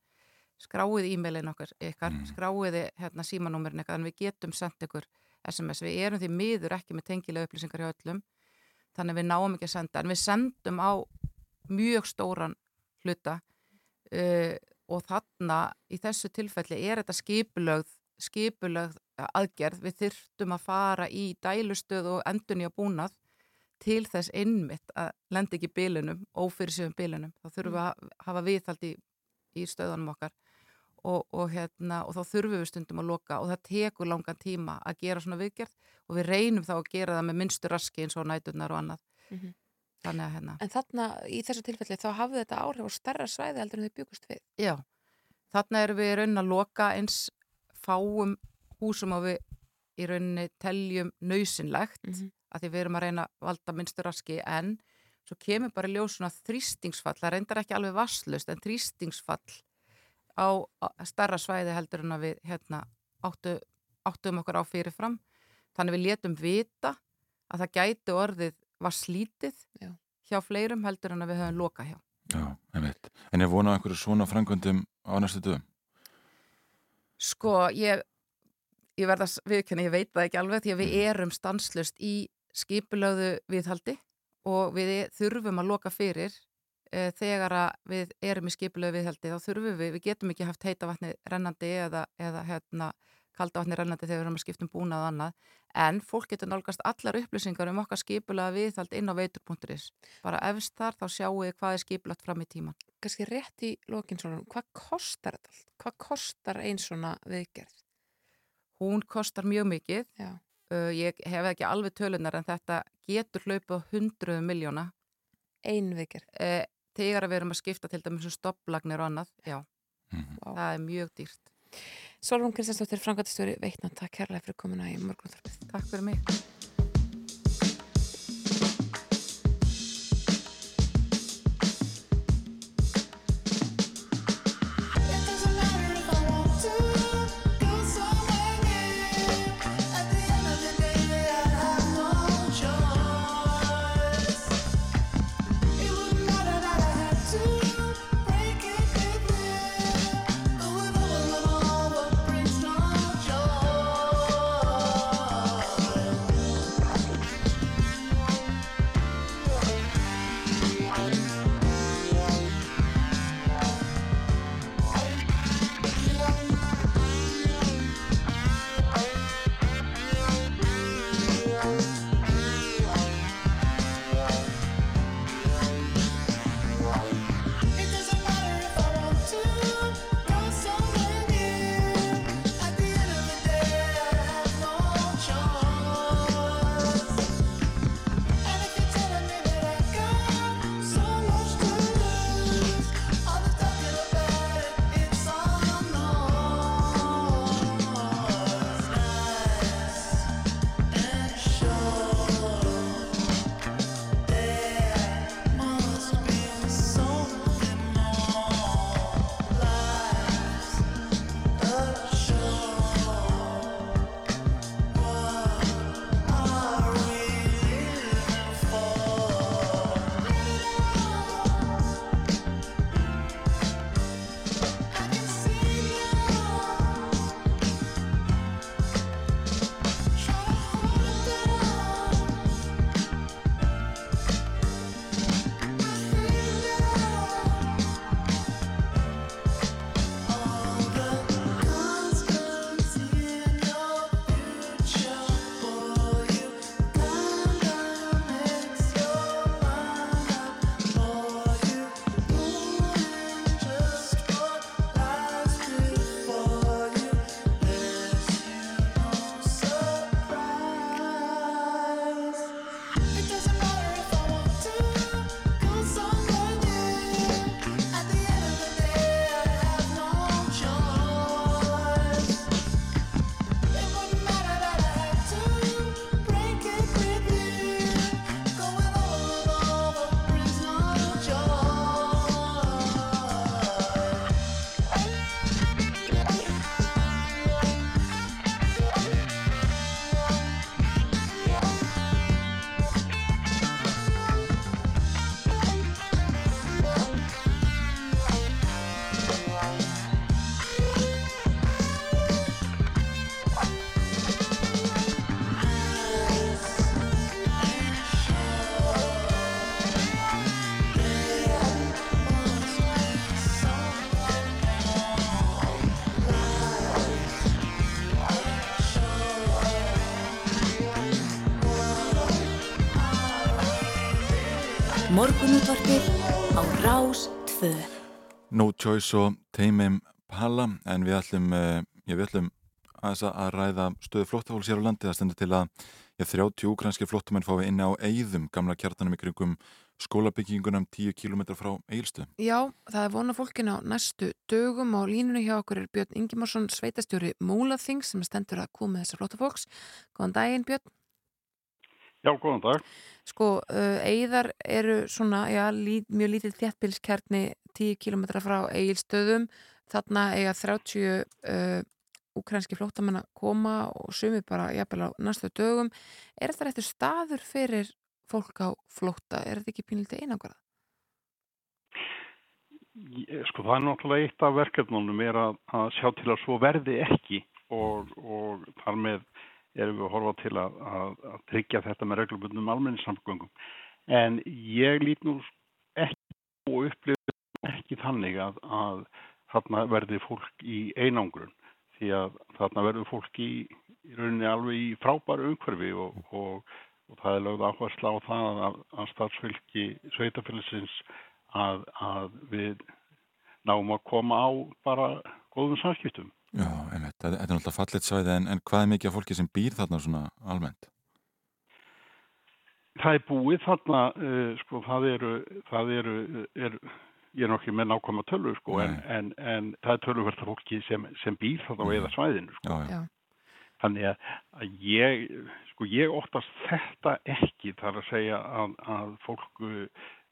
H: skráið e-mailin okkar ykkar, mm. skráið hérna, símanúmerin ykkar, en við getum sendt ykkur SMS, við erum því miður ekki með tengilega upplýsingar hjá öllum þannig við náum ekki að senda, en við sendum á mjög stóran hluta uh, og þarna í þessu tilfelli er þetta skipulögð skipulögð aðgerð. Við þyrftum að fara í dælustöð og endunni á búnað til þess innmitt að lenda ekki bílunum, ófyrirsjöfum bílunum þá þurfum við að hafa viðhald í, í stöðanum okkar og, og, hérna, og þá þurfum við stundum að loka og það tekur langan tíma að gera svona viðgerð og við reynum þá að gera það með minnstur raski eins og næturnar og annað
F: Mm -hmm.
H: þannig að hérna
F: En þarna í þessu tilfelli þá hafði þetta áhrif á stærra svæði heldur en þau byggust við.
H: Já, þarna erum við í raunin að loka eins fáum húsum og við í rauninni teljum nöysinlegt
F: Mm -hmm.
H: að því við erum að reyna að valda minnstur raski en svo kemur bara ljósuna þrýstingsfall, það reyndar ekki alveg vasslust en þrýstingsfall á starra svæði heldur en að við hérna, áttu, áttum okkur á fyrirfram þannig við letum vita að það gæti orðið var slítið
F: Já.
H: hjá fleirum heldur en að við höfum loka hjá
C: Já, einmitt. En er vonað einhverju svona frangöndum á næstu dögum?
H: Sko, ég, ég verða viðkynna, ég veit það ekki alveg því að við erum stanslust í skipulögðu viðhaldi og við þurfum að loka fyrir þegar að við erum í skipulögðu viðhaldi þá þurfum við, við getum ekki haft heita vatni rennandi eða, eða hérna kalda vatni rennandi þegar við erum að skiptum búnað og annað en fólk getur nálgast allar upplýsingar um okkar skipulega viðhald inn á veitur.is bara efst þar þá sjáu þið hvað er skipulagt fram í tíman
F: Kanski rétt í lokin svona, hvað kostar þetta allt? Hvað kostar einn svona viðgerð?
H: Hún kostar mjög mikið uh, ég hef ekki alveg tölunar en þetta getur hlaupið á hundruðu miljóna
F: Ein viðgerð?
H: uh, þegar við erum að skipta til dæmis um stopplagnir og annað, já,
C: Mm
F: Vá.
H: það er mjög dýrt
F: Solrún Kristjánsdóttir, frangatistjóri Veitna, takk kærlega fyrir komuna í morgunþorfið.
H: Takk fyrir mig
A: Morgunútvarpið á Rás 2
C: No Choice og Teimim Palla en við ætlum, uh, við ætlum að, að ræða stöðu flóttafólks hér á landi það stendur til að ég, 30 ukrainski flóttamenn fái inni á Eyðum gamla kjartanum í kringum skólabyggingunum 10 km frá Eilstu.
F: Já, það er vona fólkin á næstu dögum og línunni hjá okkur er Björn Ingimarsson, sveitastjóri Múlaþing sem stendur að koma þessar flóttafólks. Góðan daginn Björn.
I: Já, góðan dag.
F: Sko, uh, Eyðar eru svona, já, lí, mjög lítið þjættbilskerni 10 km frá Eilstöðum. Þarna eiga 30 uh, ukrænski flóttamenn að koma og sumi bara jafnvel á næstu dögum. Er þetta eftir staður fyrir fólk á flótta? Er þetta ekki pínlítið einangrað?
I: Sko það er náttúrulega eitt af verkefnunum er að, að sjá til að svo verði ekki og, og þar með erum við að horfa til að, að, að tryggja þetta með reglubundum almenningssamgöngum. En ég lít nú ekki og upplifir ekki þannig að þarna verði fólk í einangrun því að þarna verður fólk í, í rauninni alveg í frábæru umhverfi og, og og það er lögð áherslu á það að, að starfsfylgi sveitafélagsins að, að við náum að koma á bara góðum samskiptum.
C: Já, einmitt, þetta er náttúrulega fallit svæði en, en hvað er mikið af fólki sem býr þarna svona almennt?
I: Það er búið þarna, uh, sko, það eru, það eru, er, ég er nokkið með nákvæma tölur, sko, en, en, en það er tölurverða fólki sem, sem býr þarna á eða svæðinu, sko.
C: Já, já.
I: Þannig að ég, sko ég óttast þetta ekki þar að segja að, að fólk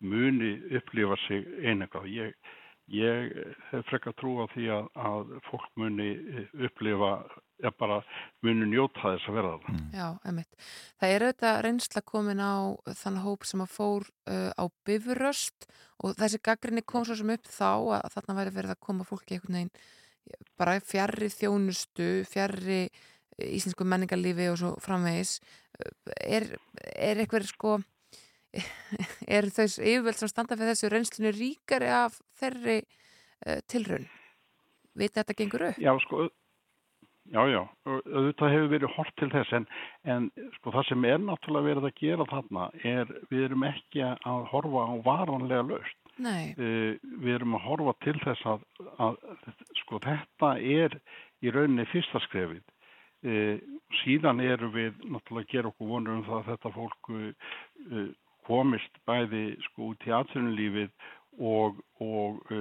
I: muni upplifa sig einhverjað. Ég, ég hef frekka trú á því að, að fólk muni upplifa, eða bara muni njóta þess að verða það.
C: Mm.
F: Já, emitt. Það er auðvitað reynsla komin á þann hóp sem að fór uh, á bifuröst og þessi gaggrinni kom svo sem upp þá að þarna væri verið að koma fólki einhvern veginn bara fjarrri þjónustu, fjarrri íslensku menningarlífi og svo framvegis er, er eitthvað sko [laughs] er þau yfirveld sem standa fyrir þessu reynslunni ríkari af þeirri uh, tilraun? Veit þetta gengur upp?
I: Já sko já já, auðvitað hefur verið hort til þess en, en sko það sem er náttúrulega verið að gera þarna er við erum ekki að horfa á varanlega löst uh, við erum að horfa til þess að, að sko þetta er í rauninni fyrsta skrefið. E, síðan erum við náttúrulega að gera okkur vonur um það að þetta fólk e, komist bæði sko út í atvinnulífið og, og e,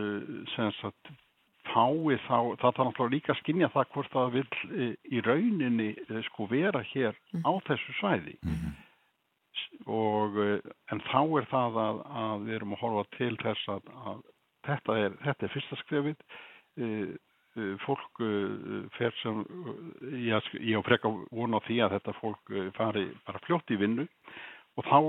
I: sem sagt fái þá, það er náttúrulega líka að skinja það hvort það vil í rauninni sko vera hér á þessu svæði.
C: Mm -hmm.
I: og en þá er það að, að við erum að horfa til þess að, að þetta, er, þetta er fyrsta skrefið. Fólk fer sem ég, ég á frekka vona á því að þetta fólk fari bara fljótt í vinnu. Og þá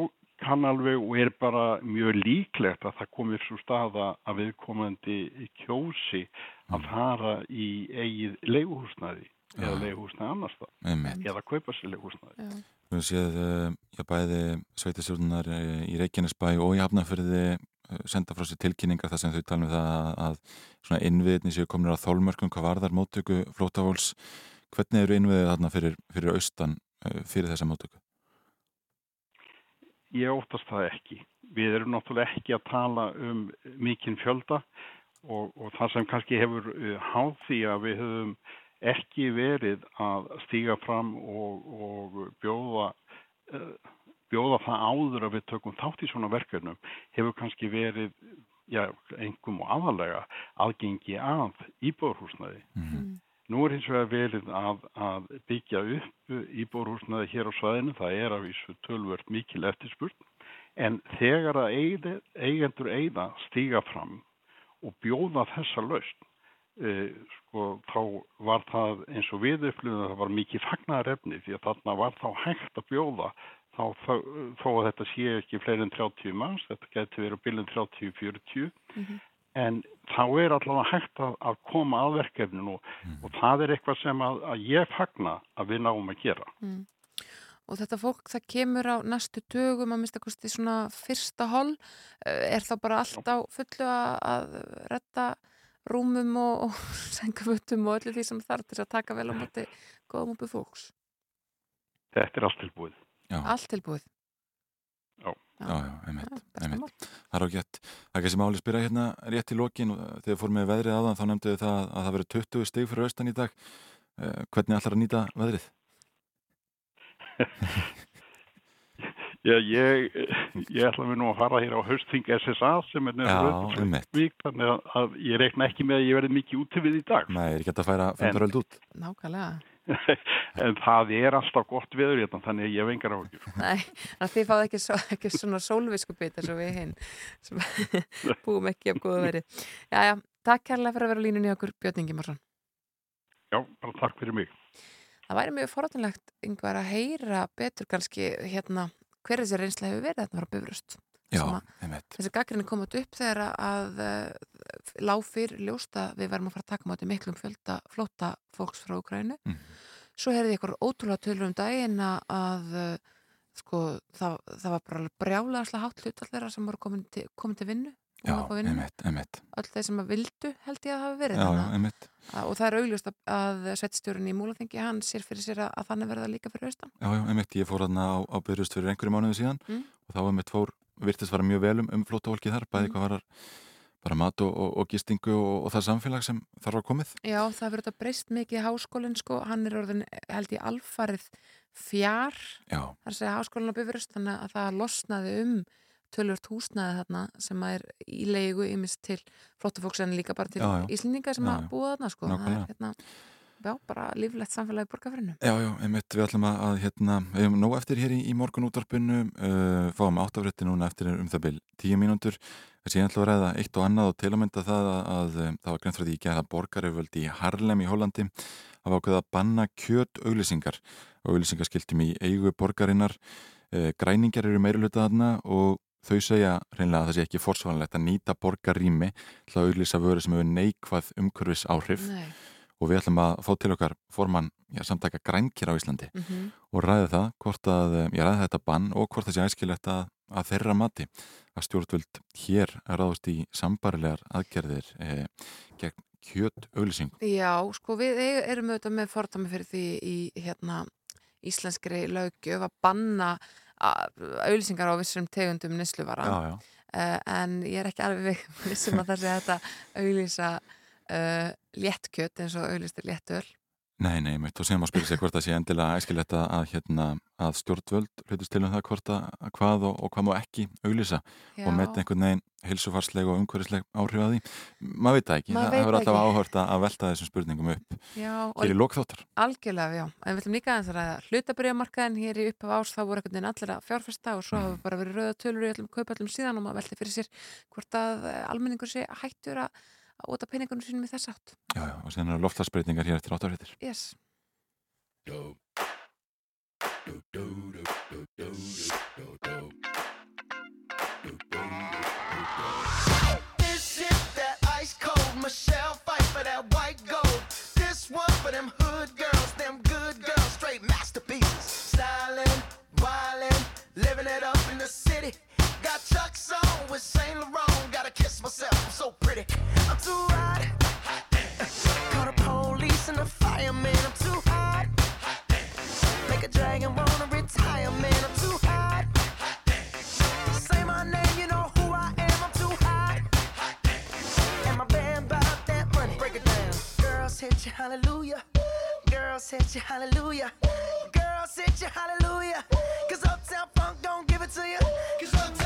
I: kann alveg og er bara mjög líklegt að það komir svo staða að viðkomandi kjósi að fara í eigið leiguhúsnaði ja. eða leiguhúsnaði annars það eða kaupa sér leiguhúsnaði
C: Við séum að bæði sveitasjórnar í Reykjanesbæ og í Hafnarfyrði senda frá sér tilkynningar þar sem þau tala um það að svona innviðni séu komin á þólmörkum hvað varðar móttöku flótafólks hvernig eru innviðið þarna fyrir, fyrir austan fyrir þessa móttöku?
I: Ég óttast það ekki. Við erum náttúrulega ekki að tala um mikinn fjölda og, og það sem kannski hefur háð því að við höfum ekki verið að stíga fram og, og bjóða uh, bjóða það áður að við tökum þátt í svona verkefnum hefur kannski verið já, engum og aðalega aðgengi að íbúrhúsnaði. Mm -hmm. Nú er hins vegar verið að, að byggja upp íbúrhúsnaði hér á svæðinu, það er af þessu tölvört mikil eftirspurt, en þegar að eigði, eigendur eigða stíga fram og bjóða þessa laust, e, sko, þá var það eins og við upplifum að það var mikið fagnarefni því að þarna var þá hægt að bjóða. Þá þó að þetta sé ekki fleiri en 30 manns, þetta getur verið bílinn 30-40 mm -hmm. En þá er allavega hægt að, að koma að verkefninu og, mm. og það er eitthvað sem að, að ég fagna að við náum að gera.
F: Mm. Og þetta fólk það kemur á næstu dögum að mista kosti svona fyrsta hol, er þá bara allt á fullu að, að retta rúmum og, og [laughs] sengafötum og öllu því sem þarf til að taka vel á móti góðum uppi fólks?
I: Þetta er allt tilbúið.
F: Já. Allt tilbúið?
I: Já,
C: Já, já, einmitt, einmitt. Það er ágætt. Það er kannski máli spyrja hérna rétt í lokin og þegar fórum við veðrið aðan þá nefndu við það að það verið 20 stig fyrir austan í dag. Eh, Hvernig ætlar að nýta veðrið? [laughs]
I: Já, ég, ég ætla mér nú að fara hér á hausting SSA sem er
C: einmitt.
I: vík, þannig að, ég reikna ekki með að ég verði mikið úti við í dag.
C: Nei, er ekki hægt að færa fundaröld út?
F: Nákvæmlega. [laughs]
I: en það er alltaf gott viður hérna, þannig að ég hef engar áhugjur.
F: Nei, að þið fáðu ekki, svo, ekki svona sólviskubit eins og við hinn sem [laughs] búum ekki af góða verið. Já, já, takk kærlega fyrir að vera á línunni okkur Björn Ingimarsson.
I: Já, bara takk fyrir mig.
F: Það væri mjög forðanlegt yngvar að heyra betur kannski hérna hver þessi reynsla hefur verið þetta var að bifröst.
C: Já.
F: Þessi gaggrinni komað upp þegar að uh, lág fyrir ljósta við varum að fara að taka mátu miklum fjölda flóta fólks frá Ukrænu.
C: Mhm.
F: Svo heyrði eitthvað ótrúlega tölur um daginn að, uh, sko, það, það var bara brjálega hátt hlut þeirra sem voru komin til, komin til vinnu.
C: Já, einmitt, einmitt.
F: Öll þeir sem að vildu held ég að hafa verið. Þannig Og það er augljóst að, að svettstjórun í Múlaþingi hann sér fyrir sér að, að þannig verða líka fyrir austan.
C: Já, já, einmitt. Ég fór þarna á, á byrjust fyrir einhverju mánuðu síðan
F: Mm.
C: og þá einmitt fór, virtist fara mjög vel um, um flótafólki þar, bæði
F: Mm.
C: hvað varar bara mat og, og, og gistingu og, og það samfélag sem þar var komið.
F: Já, það verður þetta breyst mikið háskólinn sko, hann er orðin held ég alfarið fjár,
C: Já,
F: þar segja háskólinn á Bifurust, þannig að það losnaði um tölvört húsnaði þarna sem að er í leigu ymist til flottafólks en líka bara til. Íslendinga sem
C: Já,
F: að búa þarna sko.
C: Nákvæmlega.
F: Já, bara líflegt samfélagi borgarferinu.
C: Já, já, einmitt, við ætlum að, að hérna, við hefum nóg eftir hér í, í morgun útvarpinu, uh, fáum áttafrétti núna eftir um það byrj tíu mínútur, þessi ég ætla að ræða eitt og annað og til að mynda það að, að um, það var greint frá því ekki að það borgaröföldi í Harlem í Hollandi hafa ákveða að banna kjöt auglýsingar og auglýsingaskiltum í eigu borgarinnar, uh, græningar eru meiruluta þarna og þau segja reynilega að það sé ekki forsvanlegt að nýta borgarrými til að auglýsa vöru sem hefur neikvað umhverfis áhrif
F: Nei.
C: Og við ætlum að fá til okkar formann já, samtaka grænkir á Íslandi
F: Mm
C: og ræði það hvort að, eh, ég ræði þetta bann og hvort það sé æskilegt að, að þeirra mati að stjórnvöld hér ráðast í sambarilegar aðgerðir eh, gegn kjöt auglýsingum.
F: Já, sko við e- erum auðvitað með fordæmi fyrir því í hérna íslenskri löggjöf að banna auðlýsingar á vissum tegundum
C: já.
F: uh, en ég er ekki alveg vissum að það sé að auðlýsa uh, léttkjöt eins og auðlýstir léttöl
C: Nei, nei, mitt og sem að spyrja sig hvort það sé endilega æskilegt að, að, hérna, að stjórnvöld hlutist til um það hvort að að hvað og, og hvað má ekki auglýsa og með einhvern veginn hilsufarsleg og umhverfisleg áhrif að því. Maður veit það ekki,
F: Maður
C: það hefur alltaf áhört að velta þessum spurningum upp
F: Já,
C: hér í lókþáttar.
F: Algjörlega, já. En við ætlum líka að ræða hlutabriðamarkaðin hér í upphaf árs, þá voru einhvern veginn allir að fjárfesta og svo hafa bara verið rauða tölur í öllum kaupallum síðan og maður velti fyrir sér hvort að eh, almenningur sé hættur að að óta peningunum sínum í þess átt.
C: Já, já, og síðan eru loftlagsbreytingar hér eftir áttarhættir.
F: Yes.
J: This is that ice cold Michelle fight for that white gold. This one for them hood girls, them good girls, straight masterpieces. Stylin', wildin', living it up in the city. Got Chuck's on with Saint Laurent. Gotta kiss myself, I'm so pretty. I'm too hot. hot Call the police and the fireman. I'm too hot. hot Make a dragon wanna retire, man. I'm too hot. hot Say my name, you know who I am. I'm too hot. And my band bought that money. Break it down. Girls hit you, hallelujah. Girls hit you, hallelujah. Girls hit you, hallelujah. Cause Uptown Funk don't give it to you. Cause Uptown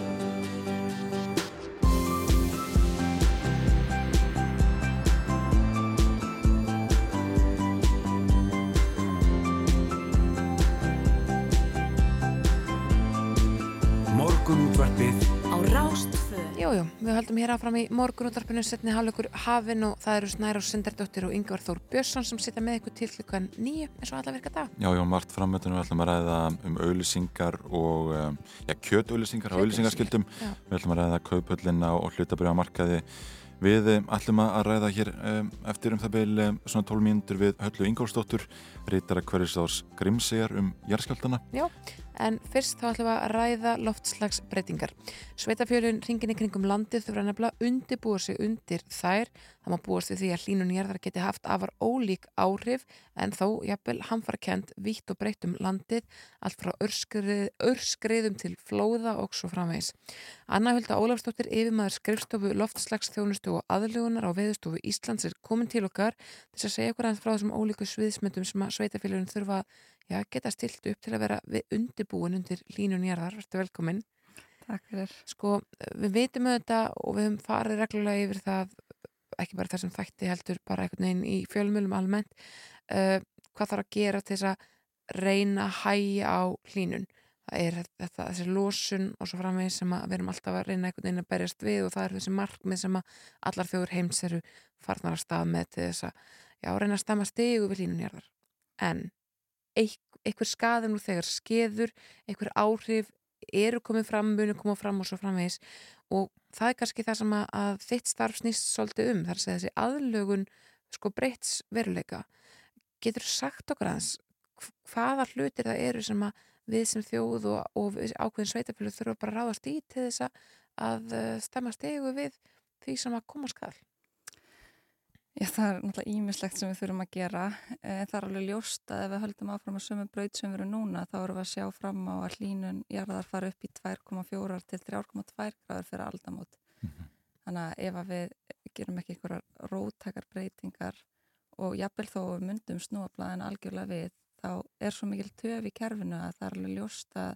F: Höldum hér áfram í morgunúttarpinu setni hálfleikur hafin og það eru Snæra og Sindardóttir og Yngvar Þór Björnsson sem sitja með ykkur til klukkan nýju eins og alla virka dag.
C: Já, já, margt framöndunum við ætlum að ræða um auðlýsingar og um, já, kjötauðlýsingar á auðlýsingarskildum.
F: Já.
C: Við ætlum að ræða kauphöllina og hlutabriðamarkaði. Við um, ætlum að ræða hér um, eftir um það beil um, svona 12 mínútur við Höllu Ingólfsdóttur, reytara hverjustáðs Grímseyjar um jarðskjaldana.
F: Já, en fyrst þá ætlum við að ræða loftslagsbreytingar. Sveitafjölun ringin í kringum landið þurfa nefnilega undirbúa sig undir þær. Það má búast við því að hlínun jarðar geti haft afar ólík áhrif en þó jafnvel hamfara kent vítt og breytt um landið allt frá örskrið, örskriðum til flóða og svo framvegis. Anna Hulda Ólafsdóttir yfirmaður skrifstofu loftslagsþjónustu og aðlugunar á veðustofu Íslands er komin til okkar til að segja okkur aðeins frá þessum ólíku sviðsmyndum sem að sveitafjölun þurfa já, geta stilt upp til að vera við undirbúin undir línun jarðar. Verður velkomin.
K: Takk fyrir.
F: Sko, við veitum auðvitað og við höfum farið reglulega yfir það ekki bara þessum þætti heldur bara einhvern veginn í fjölmjölum almennt uh, hvað þarf að gera til þess að reyna að hægja á hlínun það er þetta, þessi losun og svo framvegis sem við erum alltaf að reyna einhvern veginn að berjast við og það er þessi markmið sem að allar þjóður heims eru farnar að stað með til þess að já, reyna að stama stigu við hlínunjarðar en eik- einhver skaði nú þegar skeður einhver áhrif eru komið fram, munu koma fram og svo framvegis. Og það er kannski það sem að, þitt starf snýst svolítið um þar að þessi aðlögun sko breyts veruleika. Getur sagt okkur aðeins hv- hvaða hlutir það eru sem að við sem þjóð og, og ákveðin sveitafjölu þurfa bara að ráðast í til þess að, stemma stegu við því sem að koma skal
K: Já, það er náttúrulega ímislegt sem við þurfum að gera. Eh, Það er alveg ljóst að ef við höldum áfram að sömu braut sem við erum núna, þá erum við að sjá fram á að hlínun jarðar fara upp í 2,4 til 3,2 gráður fyrir aldamót. Þannig að ef að við gerum ekki einhverjar róttakar breytingar og jafnvel þó við myndum snúablaðin algjörlega við, þá er svo mikil töf í kerfinu að það er alveg ljóst að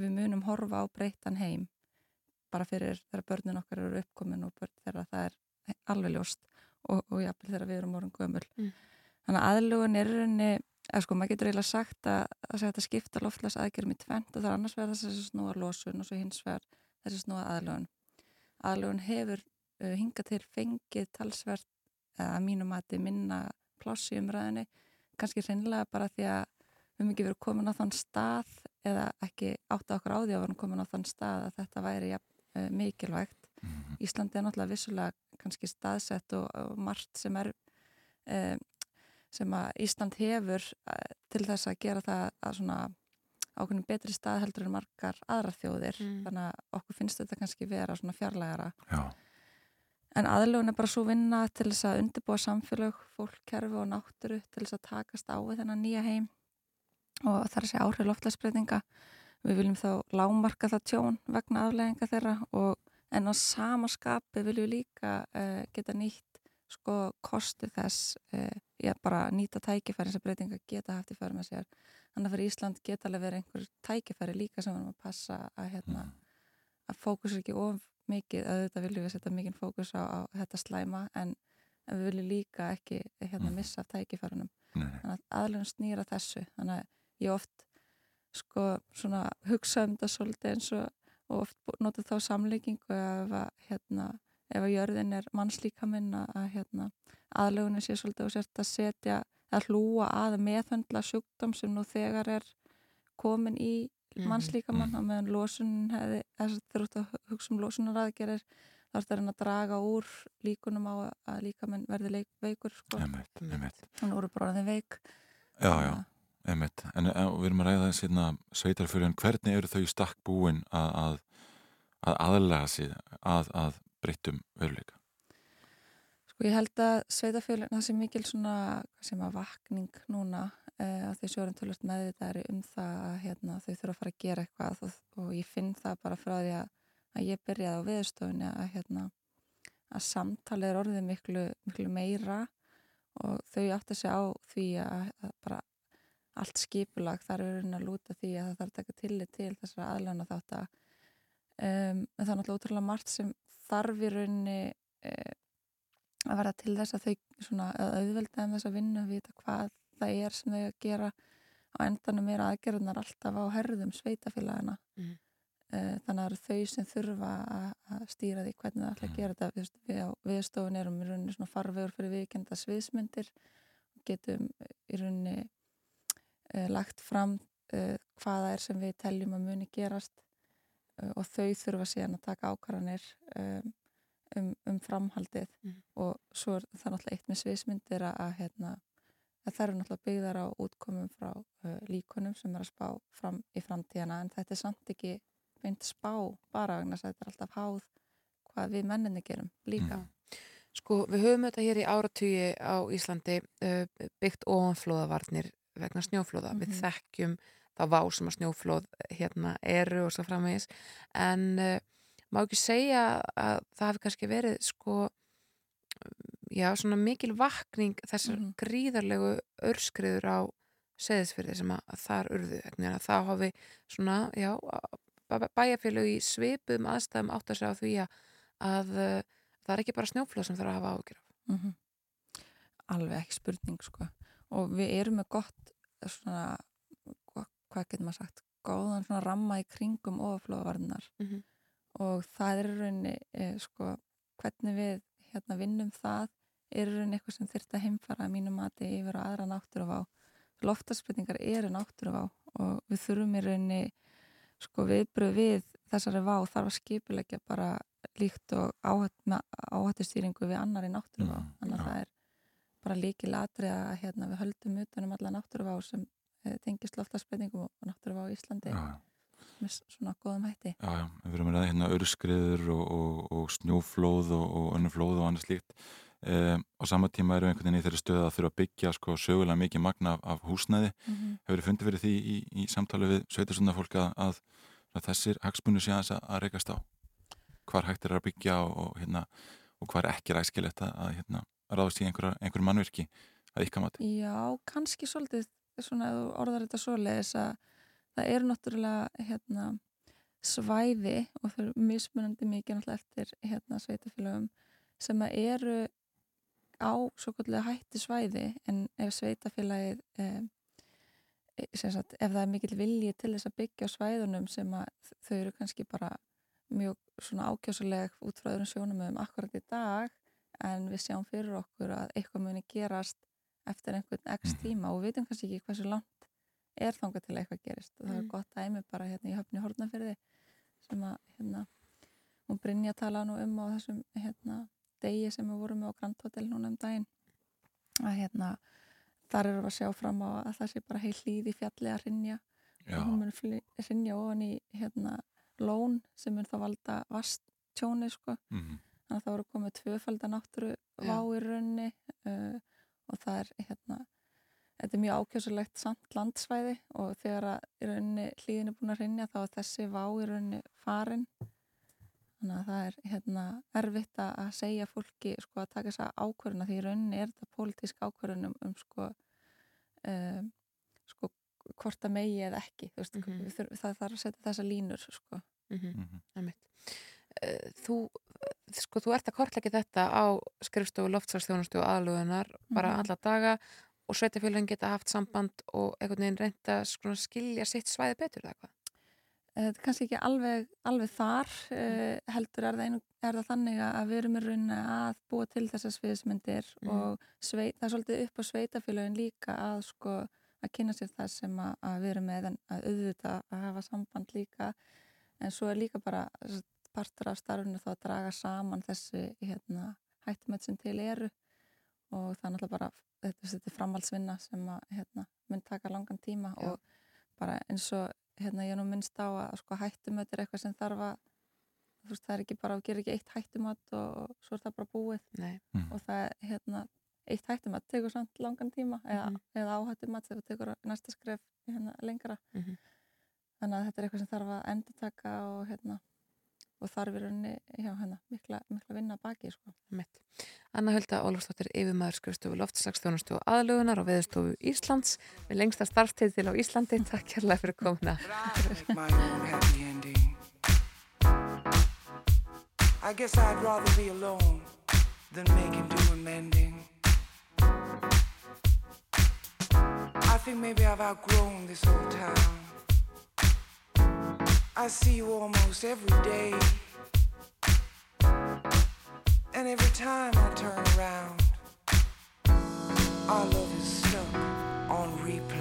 K: við munum horfa á breytan heim bara fyrir þegar börnin okkar eru uppkomin og börn þegar það er alveg ljóst og, og jafnvel þegar við erum orðin gömul.
F: Mm.
K: Þannig að aðlugun er í rauninni, eða sko maður getur eiginlega sagt að, að þetta skipta loftlags aðgerðum í tvent og það er annars vegar þessi snúa losun og svo hins vegar þessi snúa aðlugun. Aðlugun hefur uh, hingað til fengið talsvert eða að mínu mati minna pláss í umræðinni kannski reynilega bara því að við höfum ekki verið komin á þann stað eða ekki átta okkur á því að við erum komin á þann stað að þetta væri ja, uh, mikilvægt.
C: Mhm.
K: Íslandi er náttúrulega vissulega kannski staðsett og, og margt sem er um, sem að Ísland hefur uh, til þess að gera það að svona ákveðin betri stað heldur en margar aðrar þjóðir
F: Mm.
K: þannig að okkur finnst þetta kannski vera svona fjarlægara
C: Já,
K: en aðlögun er bara svo vinna til þess að undirbúa samfélög, fólk, kerfi og náttúru til þess að takast á við þennan nýja heim og það er að segja áhrif loftlagsbreytinga við viljum þá lámarka það tjón vegna aflegginga þeirra og en á sama skapi viljum við líka uh, geta nýtt sko kosti þess uh, já, bara nýta tækifæri sem breytinga geta haft í för með sér. Þannig að fyrir Ísland geta alveg verið einhver tækifæri líka sem við erum að passa að, hérna, að fókus ekki of mikið, auðvitað viljum við setja mikið fókus á, á þetta slæma en, en við viljum líka ekki hérna, missa af tækifærunum. Þannig að aðlun snýra þessu. Þannig að ég oft sko svona hugsa um þetta svolítið eins og, og oft nota þá samlíkingu ef að hérna ef að jörðin er mannslíkaminn að að, hérna aðlugunin sé svolítið og sért að setja að hlúa að meðhöndla sjúkdóm sem nú þegar er komin í
F: Mhm.
K: mannslíkamann og meðan losunin hefði, þess að þeir út að hugsa um losunaraðgerir þá er það að draga úr líkunum á að líkamenn verði leik, veikur sko. Þannig voru bara þeim veik
C: Já, já, einmitt. En, en við erum að ræða þess hérna sveitarfjörðin, hvernig eru þau stakk búin að, að, að aðlega sig að, að breyttum veruleika?
K: Sko ég held að sveitafjölinn, það sé mikil svona, hvað sem að vakning núna uh, að þau sjórum tölvöld meðvitaðri um það að hérna, þau þurfa að fara að gera eitthvað og, og ég finn það bara frá því að, að ég byrjaði á viðstofunni að, hérna, samtalið er orðið miklu, miklu meira og þau átt að segja á því að bara allt skipulag þar er að lúta því að það þarf að taka tillit til þessara aðlöna þátt að um, en það er náttúrulega ótrúlega margt sem þarf í rauninni uh, að vera til þess að þau svona að auðvelda um þess að vinna að vita hvað það er sem þau að gera. Á endanum er aðgerðunar alltaf á herðum sveitafélagina
F: Mhm.
K: uh, þannig að það eru þau sem þurfa að, stýra því hvernig það ætla að gera þetta. Veist, við á viðstofun erum í rauninni svona farvegur fyrir viðkenda sviðsmyndir. Getum í rauninni lagt fram uh, hvaða er sem við teljum að muni gerast uh, og þau þurfa síðan að taka ákvarðanir um, um, um framhaldið
F: Mhm.
K: og svo er það náttúrulega eitt með sviðsmyndir að, að, hérna, að það eru náttúrulega byggðar á útkomum frá uh, líkonum sem er að spá fram í framtíðana en þetta er samt ekki beint spá bara vegna þess að þetta er alltaf háð hvað við menninni gerum líka.
F: Sko, við höfum þetta hér í áratugi á Íslandi uh, byggt ofanflóðavarnir vegna snjóflóða. Við
K: Mhm.
F: þekkjum þá vá sem að snjóflóð hérna eru og svo framvegis. En uh, má ekki segja að það hafi kannski verið sko, já, svona mikil vakning þessar
K: Mhm.
F: gríðarlegu örskriður á seðisfyrði sem að, þar urðu. Þannig að það hafi svona, já, bæjarfélög í svipum aðstæðum átt að segja á því að, að uh, það er ekki bara snjóflóð sem þarf að hafa ágjur af.
K: Mm Alveg ekki spurning sko og við erum með gott svona, hva, hvað getur maður sagt góðan svona ramma í kringum ofaflóðvarnar
F: Mhm.
K: og það er í rauninni e, sko, hvernig við hérna vinnum það er í rauninni eitthvað sem þyrfti að heimfara að mínu mati yfir á aðra náttúruvá. Loftasbreytingar eru náttúruvá og við þurfum í rauninni sko viðbröð við þessari vá þarf að skipulegja bara líkt og áhættustýringu við annari náttúruvá.
C: Mm,
K: þannig að það er bara líkil atrið að hérna, við höldum utanum alla náttúruvá sem e, tengist loftasbreytingum og náttúruvá í Íslandi
C: Já,
K: með svona góðum hætti
C: já, já, við erum að ræða hérna örskriður og, og, og snjóflóð og, og önnur flóð og annað slíkt. Um, á sama tíma við einhvern veginn í þeirri stöðu að þurfa að byggja sko sögulega mikið magna af, af húsnæði.
K: mm -hmm.
C: Hefur þið fundið fyrir því í, í samtali við sveitarstundar fólk að, að, að þessir hagsmunni sé að, að reykast á? Hvar hægt er að byggja og, og, hérna, ekki er æskilegt að, að hérna, ráðast í einhverja, einhverjum mannvirki að ykkar mati?
K: Já, kannski svolítið svona orðar þetta svoleiðis að það eru náttúrulega hérna, svæði og þau eru mismunandi mikið eftir hérna, sveitafélögum sem eru á svo kvöldlega hætti svæði en ef sveitafélagið eh, sem sagt, ef það er mikill vilji til þess að byggja á svæðunum sem að þau eru kannski bara mjög svona ákjásuleg út frá öðrum sjónum um akkurat í dag en við sjáum fyrir okkur að eitthvað muni gerast eftir einhvern x
C: Mhm.
K: tíma og við vitum kannski ekki hversu langt er þangað til að eitthvað gerist. Og það er
F: Mm.
K: gott dæmi bara hérna í höfni Hortnafyrði sem að hérna hún Brynja tala nú um á þessum hérna degi sem við vorum með á Grand Hotel núna um daginn. Að hérna þar erum við að sjá fram á að það sé bara heil í fjalli að rinja
C: Já,
K: og hún mun rinja ofan í hérna lón sem mun þá valda vasttjóni sko.
C: Mhm,
K: þannig að það voru komið tvöfalda náttúru vá í raunni uh, og það er hérna þetta er mjög ákjösulegt samt landsvæði og þegar að í rauninni hlýðin er búin að rinja þá er þessi vá í rauninni farin þannig að það er hérna erfitt að að segja fólki sko að taka þessa ákvörðuna því í rauninni er þetta pólitísk ákvörðunum um sko um, sko hvort að megi eða ekki veist, við þurfum, það þarf að setja þessa línur sko
F: Mhm.
C: mhm.
F: Einmitt. Eh, Þú, sko, þú ert að kortleggja þetta á skrifstofu loftslagsþjónustu og aðlugunar bara
K: Mhm.
F: alla daga og sveitafélagin geta haft samband og einhvern veginn reynda að skilja sitt svæði betur eða hvað?
K: Eh, Þetta er kannski ekki alveg, alveg þar, uh, heldur er það, einu, er það þannig að við erum í rauninni að búa til þessar sviðismyndir
F: Mhm.
K: og sveit, það er svolítið upp á sveitafélagin líka að sko að kynna sér það sem að, að við erum með en að auðvita að hafa samband líka en svo er líka bara partur af starfinu þá að draga saman þessi hérna, hættumöld sem til eru og það er náttúrulega bara þetta, þetta er framhaldsvinna sem að hérna, mun taka langan tíma
F: Já.
K: og bara eins og hérna, ég nú minnst á að sko, hættumöld er eitthvað sem þarf að þú veist, það er ekki bara, þú gerir ekki eitt hættumöld og, og svo er það bara búið
F: Nei.
K: og það er hérna eitt hættumöld tekur samt langan tíma eða,
F: Mhm.
K: eða áhættumöld þegar þú tekur næsta skref hérna, lengra
F: Mhm.
K: þannig að þetta er eitthvað sem þarf að endurtaka og hérna og þarf í rauninni, já, hérna, mikla, mikla vinna baki, sko.
F: Anna Hulda Ólafsdóttir yfirmaður skrifstofu loftslagsþjónustu og aðlugunar og veðustofu Íslands með lengsta starftíð til á Íslandi. [laughs] Takk kærlega fyrir
E: make ending. I guess I'd rather be alone than making do amending. I think maybe I've outgrown this old town. I see you almost every day. And every time I turn around, our love is stuck on replay.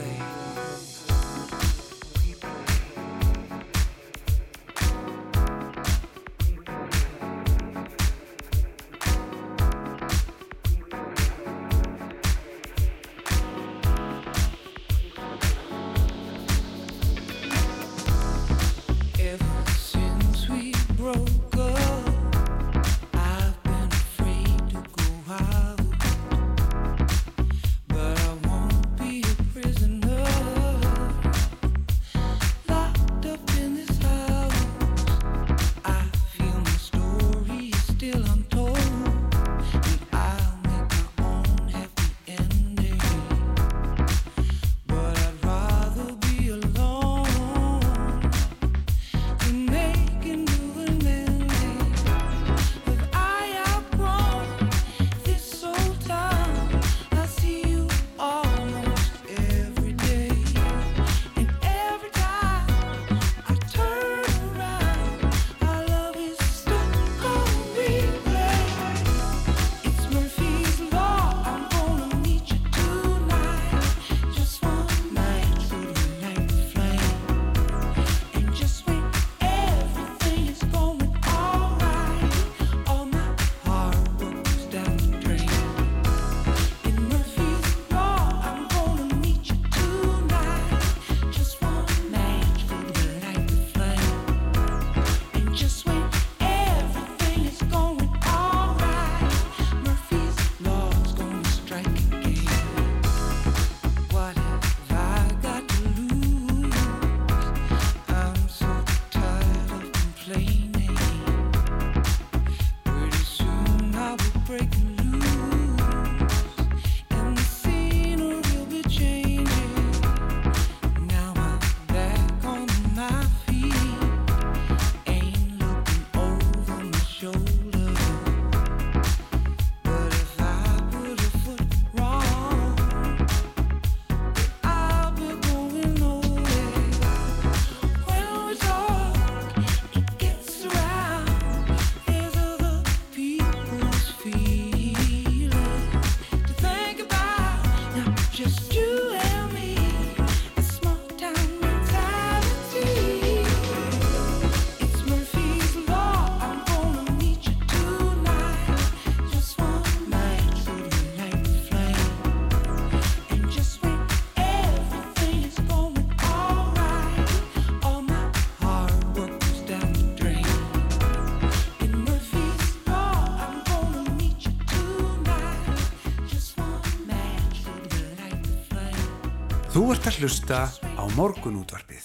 B: Ert að hlusta á morgunútvarpið.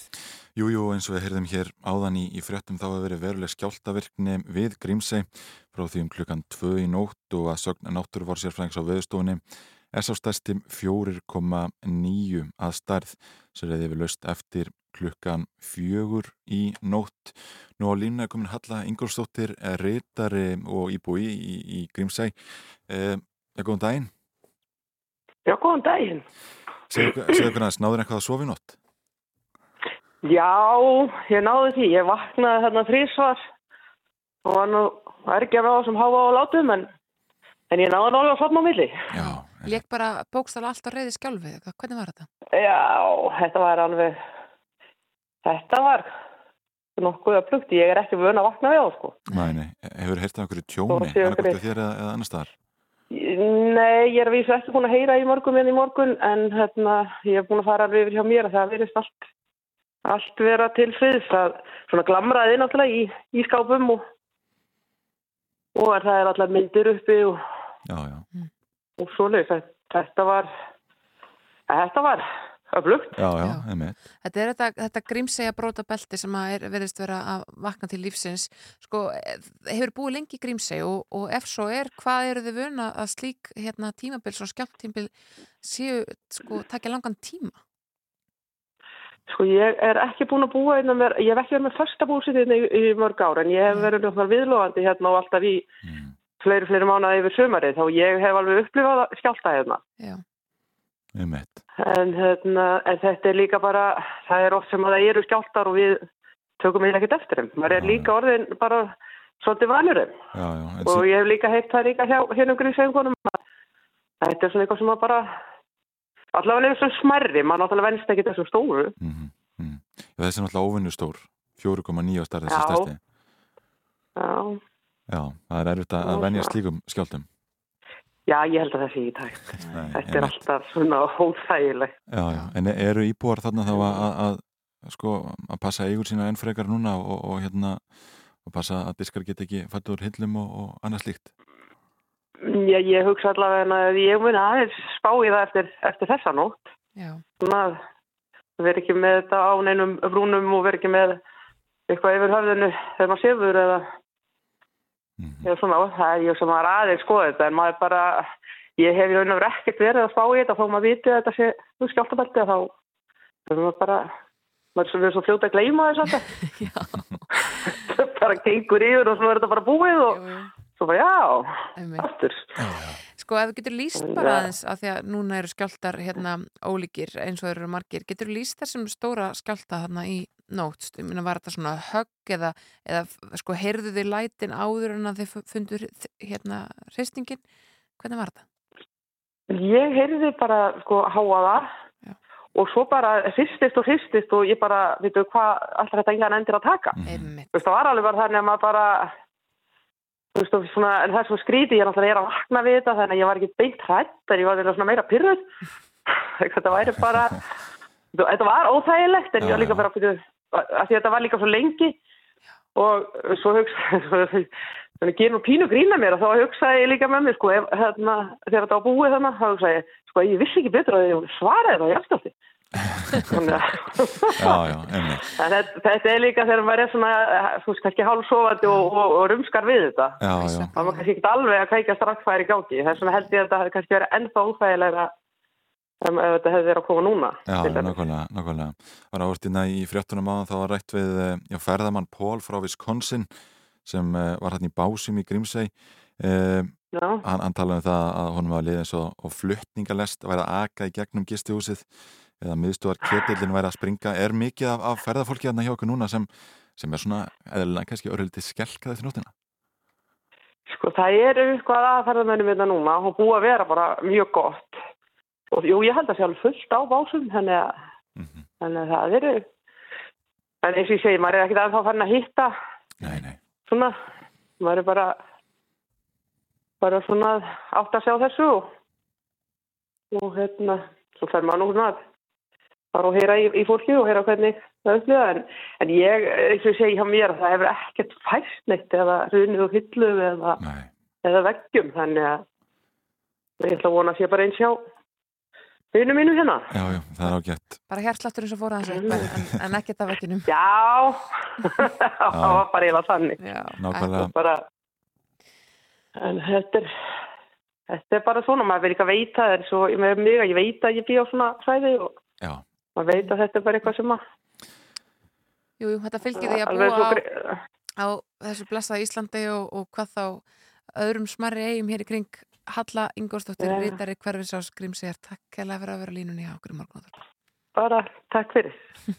C: Jú, jú, eins og við heyrðum hér áðan í, í fréttum þá hefur verið veruleg skjáltavirkni við Grímsey frá því um klukkan 2 í nótt og að sögna náttúruvarsjárfrængs á veðustofunni er sá stærsti 4,9 að stærð sem reyði við löst eftir klukkan 4 í nótt. Nú á línu er komin Halla Ingolstóttir, reytari og íbúi í, í, í Grímsey. Eh, ja, góðan daginn.
L: Já, góðan daginn.
C: Segðu hvernig að náður eitthvað að sofa í nótt?
L: Já, ég náði því. Ég vaknaði þarna þrísvar og var nú ekki að ráða sem háa á látum en, en ég náði nálega að sopna á milli.
C: Já.
F: Lék bara bókstala allt á reyði skjálfið. Hvernig var þetta?
L: Já, þetta var alveg, þetta var nokkuð að plukti. Ég er ekki vöna að vakna við á, sko.
C: Nei, nei. Hefur heyrtað okkur í tjóni? Annarkvæmt
L: einhverjir.
C: þér eða, eða annar staðar?
L: Nei, ég er að vísa ekki búin að heyra í morgun en í morgun en hérna, ég er búin að fara alveg yfir hjá mér að það verðist allt, allt vera til friðs að svona glamraði náttúrulega í, í skápum og, og að það er allar myndir uppi og, og svoleiðis. Þetta var, þetta var öflugt.
C: Já, já, einmitt.
F: Þetta er þetta, þetta grímsegja bróta belti sem að er, verðist vera að vakna til lífsins. Sko, eh, hefur búið lengi í grímseg og, og ef svo er, hvað eru þið vuna að slík hérna, tímabil, svo skjálftímabil séu, sko, takja langan tíma?
L: Sko ég er ekki búin að búa einna mér, ég hef ekki verið með första búsitt í, í mörg ár en ég hef verið náttúrulega viðlóðandi hérna og alltaf í fleiri, fleiri mánuði yfir sömarið þá ég hef alveg upplifað skjálta hérna.
F: Já.
L: En, hérna, en þetta er líka bara, það er oft sem að það eru skjáltar og við tökum eða ekkert eftir þeim. Maður er líka orðin bara svolítið vanur þeim.
C: Já, já. En
L: Og ég hef líka heitt það líka hjá hérna um grísaugunum. Þetta er svona eitthvað sem að bara, allavega er þessum smerri, maður náttúrulega venst ekki þessum stóru.
C: Já, þessi er náttúrulega óvinnu stór. 4,9 á starf þessi stærsti.
L: Já.
C: Já, það er erfitt að, að venja slíkum skjáltum.
L: Já, ég held að það sé ekki tækt.
C: Nei,
L: Þetta er alltaf svona hóþægilegt.
C: Já, já. En eru íbúar þarna þá að, að, að sko, að passa eigur sína enn frekar núna og, og hérna og passa að diskar get ekki fættu úr hillum og, og annað slíkt?
L: Já, ég hugsa allavega að ég mun aðeins spá í það eftir, eftir þessa nótt.
F: Já.
L: Svona að vera ekki með þetta á neinum brúnum og vera ekki með eitthvað yfir höfðinu þegar maður sefur eða eða svona, það er ég sem maður aðeins skoða þetta en maður bara, ég hef í raun og veru ekkert verið að spá í þetta þó maður viti að þetta sé þú skjáltabelti að þá þá maður bara, maður er svo, verið svo fljóta að gleyma þess að þetta bara gengur yfir og svo er þetta bara búið og svo bara já, aftur
F: Sko, ef þú getur líst bara aðeins að því að núna eru skjáltar hérna ólíkir eins og eru margir, getur líst þessum stóra skjálta þarna í nótt? Ég meina, var þetta svona högg eða, eða sko, heyrðu þið lætin áður en að þið fundur hérna hreistingin? Hvernig var þetta?
L: Ég heyrði bara sko háaða og svo bara hristist og hristist og ég bara, veitu hvað alltaf þetta engan endir að taka. Veist, það var alveg bara þannig að maður bara, veist, svona, það er svo skrítið, ég er náttúrulega að vakna við þetta, þannig að ég var ekki beint hrætt, en ég var eiginlega svona meira pyrruð. [laughs] þetta væri bara, [laughs] þetta var óþægilegt, en ég var líka bara, að því að þetta var líka svo lengi og svo hugsa, þannig að gera nú pínu grína mér og þá hugsaði ég líka með mér, sko, ef, hérna, þegar þetta var búið þannig, þá hugsaði ég, sko, ég vissi ekki betur að ég svaraði þetta á jafnstöldi.
C: Já, já,
L: þetta, þetta er líka þegar maður er svona, eh, þú veist, kannski hálfsofandi og, og, og rumskar við þetta.
C: Já.
L: Það var kannski ekki alveg að hvað er í gangi. Þess vegna held ég að þetta hefði kannski verið ennþá óþægilega ef þetta hefði verið að koma núna.
C: Já, nákvæmlega, nákvæmlega. Var ávertina í fréttunum áðan þá var rætt við eh, já, ferðamann Pól frá Wisconsin sem uh, var hann í Básum í Grímsey. Uh, hann, hann talaði um það að honum var liðið svo og fluttningalest væri að aka í gegnum gistihúsið eða miðstúar ketillin væri að springa. Er mikið af, af ferðafólki hérna hjá okkur núna sem, sem er svona, eða kannski örlítið skelkað eftir nóttina?
L: Sko það er eitthvað að ferðamennum þetta núna og búið að vera bara mjög gott. Og jú, ég held að sé alveg fullt á básum, þannig að, þannig að það eru, en eins og ég segi, maður er ekkert að þá farin að hitta.
C: Nei, nei.
L: Svona, maður er bara, bara svona átt að sjá þessu og, og hérna, svo fer maður nú svona að fara og heyra í, í fólki og heyra hvernig það upplifa en, en ég, eins og ég segi hjá mér að það hefur ekkert fæst neitt eða runið og hyllu eða, eða veggjum þannig að ég ætla að vona að sé bara eins hjá vinnu mínu hérna.
C: Já, já, það er ágætt.
F: Bara hjartsláttur eins og fór aðeins upp en, en, en ekkert af vekkinum. [laughs]
L: Já, það var bara eiginlega þannig.
F: Já,
C: Nákvæmlega.
L: Bara, en þetta er, þetta er bara svona, maður verður ekki að veita, það er svo, með mig að ég veit að ég býð á svona hræði og
C: Já.
L: Maður veit að þetta er bara eitthvað sem að,
F: Jú, jú, þetta fylgir því að búa á, á þessu blessaða Íslandi og, og hvað þá öðrum smarri eigum hér í kring Halla Ingórsdóttir,
L: Já.
F: rítari hverfisás Grímsir, takk hella fyrir að vera línunni á okkur í morgunáttur.
L: bara takk fyrir. [laughs]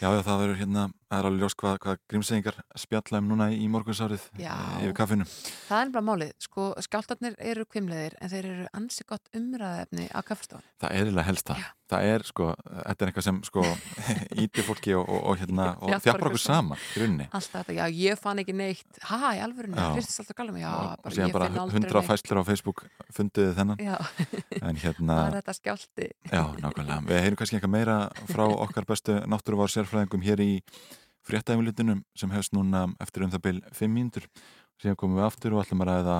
C: Já, já, það verður hérna, það er alveg ljós hvað, hvað grímsengingar spjalla um núna í morgunsárið
F: Já.
C: eh, yfir kaffinu.
F: Það er bara málið, sko, skjáltarnir eru kvimleðir en þeir eru ansi gott umræðefni á kaffestofan.
C: Það er eiginlega helst það. Það er, sko, þetta er eitthvað sem, sko, [laughs] íti fólki og, og, og hérna, og þjafar
F: okkur
C: saman, í rauninni.
F: Alltaf þetta, já, ég fann ekki neitt, í alvörunni,
C: Já.
F: hristist alltaf galum, já,
C: og
F: bara
C: síðan
F: ég
C: bara
F: finn aldrei neitt.
C: fæslur á Facebook funduðu þennan.
F: Já, [laughs]
C: En [laughs] hérna,
F: það er þetta skjálti.
C: já, nákvæmlega. Við heyrum kannski eitthvað meira frá okkar bestu náttúruvár sérfræðingum hér í fréttaæfilitunum sem hefst núna eftir um það byl 5 mínútur. Síðan komum við aftur og ætlum að ræða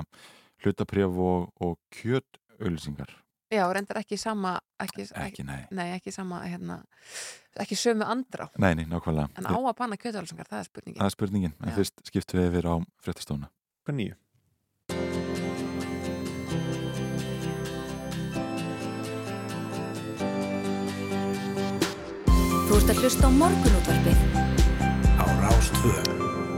C: hlutaprjöf og, og kjötauðlýsingar.
F: Já, reyndar ekki sama, ekki,
C: Ekki, nei.
F: Nei, ekki sama, hérna, ekki sömu andrá.
C: Nei, nei, nákvæmlega.
F: En á að banna kjötuálsingar, það er spurningin.
C: Það er spurningin, en
F: Já.
C: fyrst skiptum við yfir á fréttastofuna.
M: Hvað nýju?
A: Þú ert að hlusta á morgunútvarpið
B: á Rástvöðu.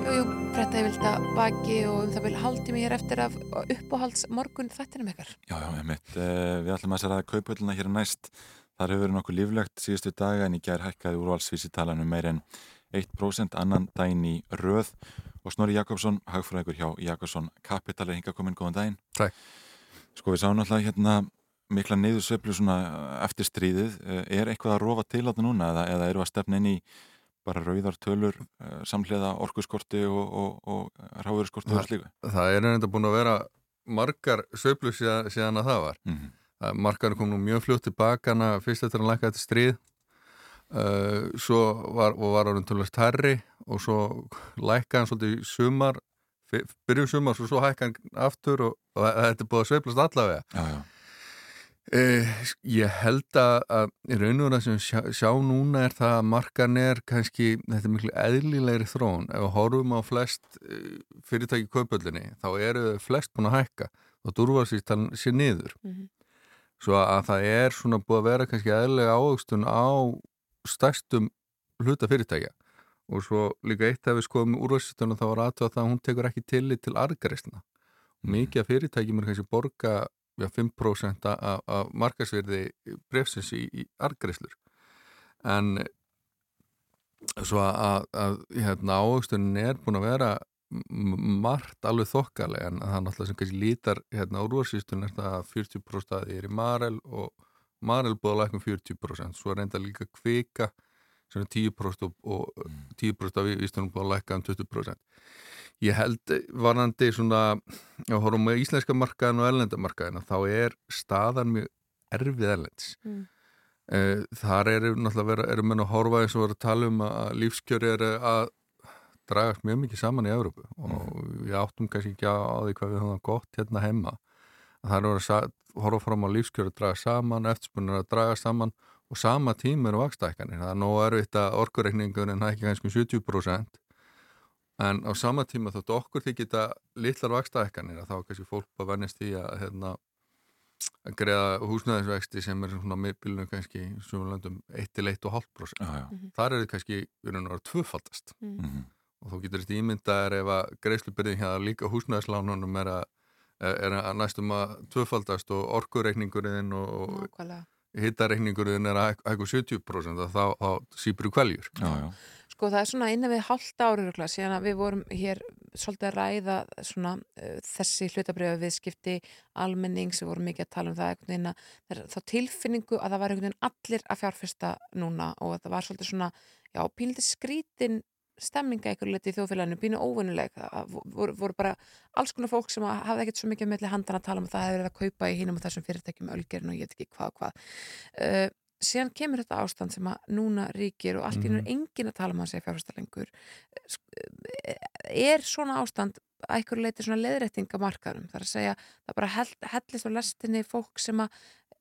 F: Jú, jú, frétta ég vilja baki og um það vil hálftími hér eftir af uppáhalds morgun þættinum ykkar.
C: Já, já, einmitt. Uh, við ætlum að sér að kaupöllina hér næst. Þar hefur verið nokkuð líflegt síðustu daga en í gær hækkaði úrvalsvísitalan um meir en 1% annan daginn í röð og Snorri Jakobsson, hagfræðingur hjá Jakobsson Capital er hinga komin, góðan daginn.
M: Takk.
C: Sko við sáum náttúrulega hérna mikla neyðursveiflu svona eftir stríðið. Eh, Er eitthvað að rofa til á þetta núna eða, eða eru að stefna inn í bara rauðar tölur uh, samhliða orkuskorti og, og, og ráðurskorti og slíku?
N: Það er reynda búin að vera margar söflu síðan, síðan að það var.
C: Mhm.
N: Uh, margar kom nú mjög fljótt tilbakana fyrst eftir að lækka þetta stríð. Uh, svo var, og var árið tölvast herri og svo lækka hann svolítið sumar, byrjun sumar, svo, svo hækka hann aftur og, og þetta er búið að sveiflast allavega.
C: Já, já.
N: Eh, ég held að, að í raun og raun sem sjá, sjá núna er það að markan er kannski, þetta er miklu eðlilegri þróun, ef við horfum á flest eh, fyrirtæki kaupöllinni þá eru flest búin að hækka. Og durfarsýstan sé niður.
F: Mhm.
N: svo að það er svona búið að vera kannski eðlilega ávöxtun á stærstum hluta fyrirtækja. Og svo líka eitt ef við skoðum úrvarsýstunum þá var aðtöða það að hún tekur ekki tillit til argarisna og mikið af fyrirtækjum er kannski borga já, 5% af, af markasverði brefsins í, í argreislur en svo að, að hérna, ávöxtunin er búin að vera margt alveg þokkalega en það er náttúrulega sem kannski lítar hérna úrvarsýstun er það að 40% að því er í Marel og Marel búið að lækna 40% svo er reynda líka kvika sem er 10% og, og 10% af vístunum búið að lækka um 20% Ég held varandi svona að horfum með íslenska markaðin og erlendamarkaðin þá er staðan mjög erfið erlendis.
F: Mm.
N: Eh, Þar eru náttúrulega vera, eru menn að horfa eins og vera að tala um að lífskjöri eru að dragast mjög mikið saman í Európu og við áttum kannski ekki á því hvað við höfum gott hérna heima. Það eru að horfa fram á lífskjöri að draga saman, eftirspunir að draga saman og sama tíma eru vakstækkanir það er nóg erfitt að orkureikningurinn hækki kannski um 70% en á sama tíma þóttu okkur því geta litlar vakstækkanir að þá er kannski fólk að vennast því að hérna að greiða húsnæðisvexti sem er svona miðbílunum kannski í sumum löndum 1-1,5%
C: Já, já.
N: þar er þið kannski og vera tvöfaldast
F: Mm.
C: Mhm.
N: og þú getur þetta ímyndaðir ef að greiðslubyrðin hjá líka húsnæðislánunum er að, er að næstum að tvöfaldast og orkureikningurinn og
F: Nákvæmlega.
N: hittareikningurinn er að eitthvað 70% að þá, þá sípur kvæljur
C: Já, já.
F: Sko það er svona innan við hálft ári örugglega, síðan að við vorum hér svolítið að ræða svona uh, þessi hlutabriða viðskipti almennings, við vorum mikið að tala um það einhvern veginn að það er þá tilfinningu að það var einhvern veginn allir að fjárfesta núna og það var svolítið svona, já, pínlítið skrítin stemminga einhverju liti í þjóðfélaginu, pínu óvinnuleg það voru, voru bara alls konar fólk sem hafði ekkert svo mikið með handan að tala um að það hefði verið að kaupa í hinum og þessum fyrirtækjum ölgerinn og ég veit ekki hvað og hvað. Uh, síðan kemur þetta ástand sem að núna ríkir og allt í nú er
N: Mhm.
F: engin að tala um að segja fjárfesta lengur er svona ástand að einhverju leiti svona leðrætting á markaðum, það er að segja það bara hell, hellist á lestinni fólk sem að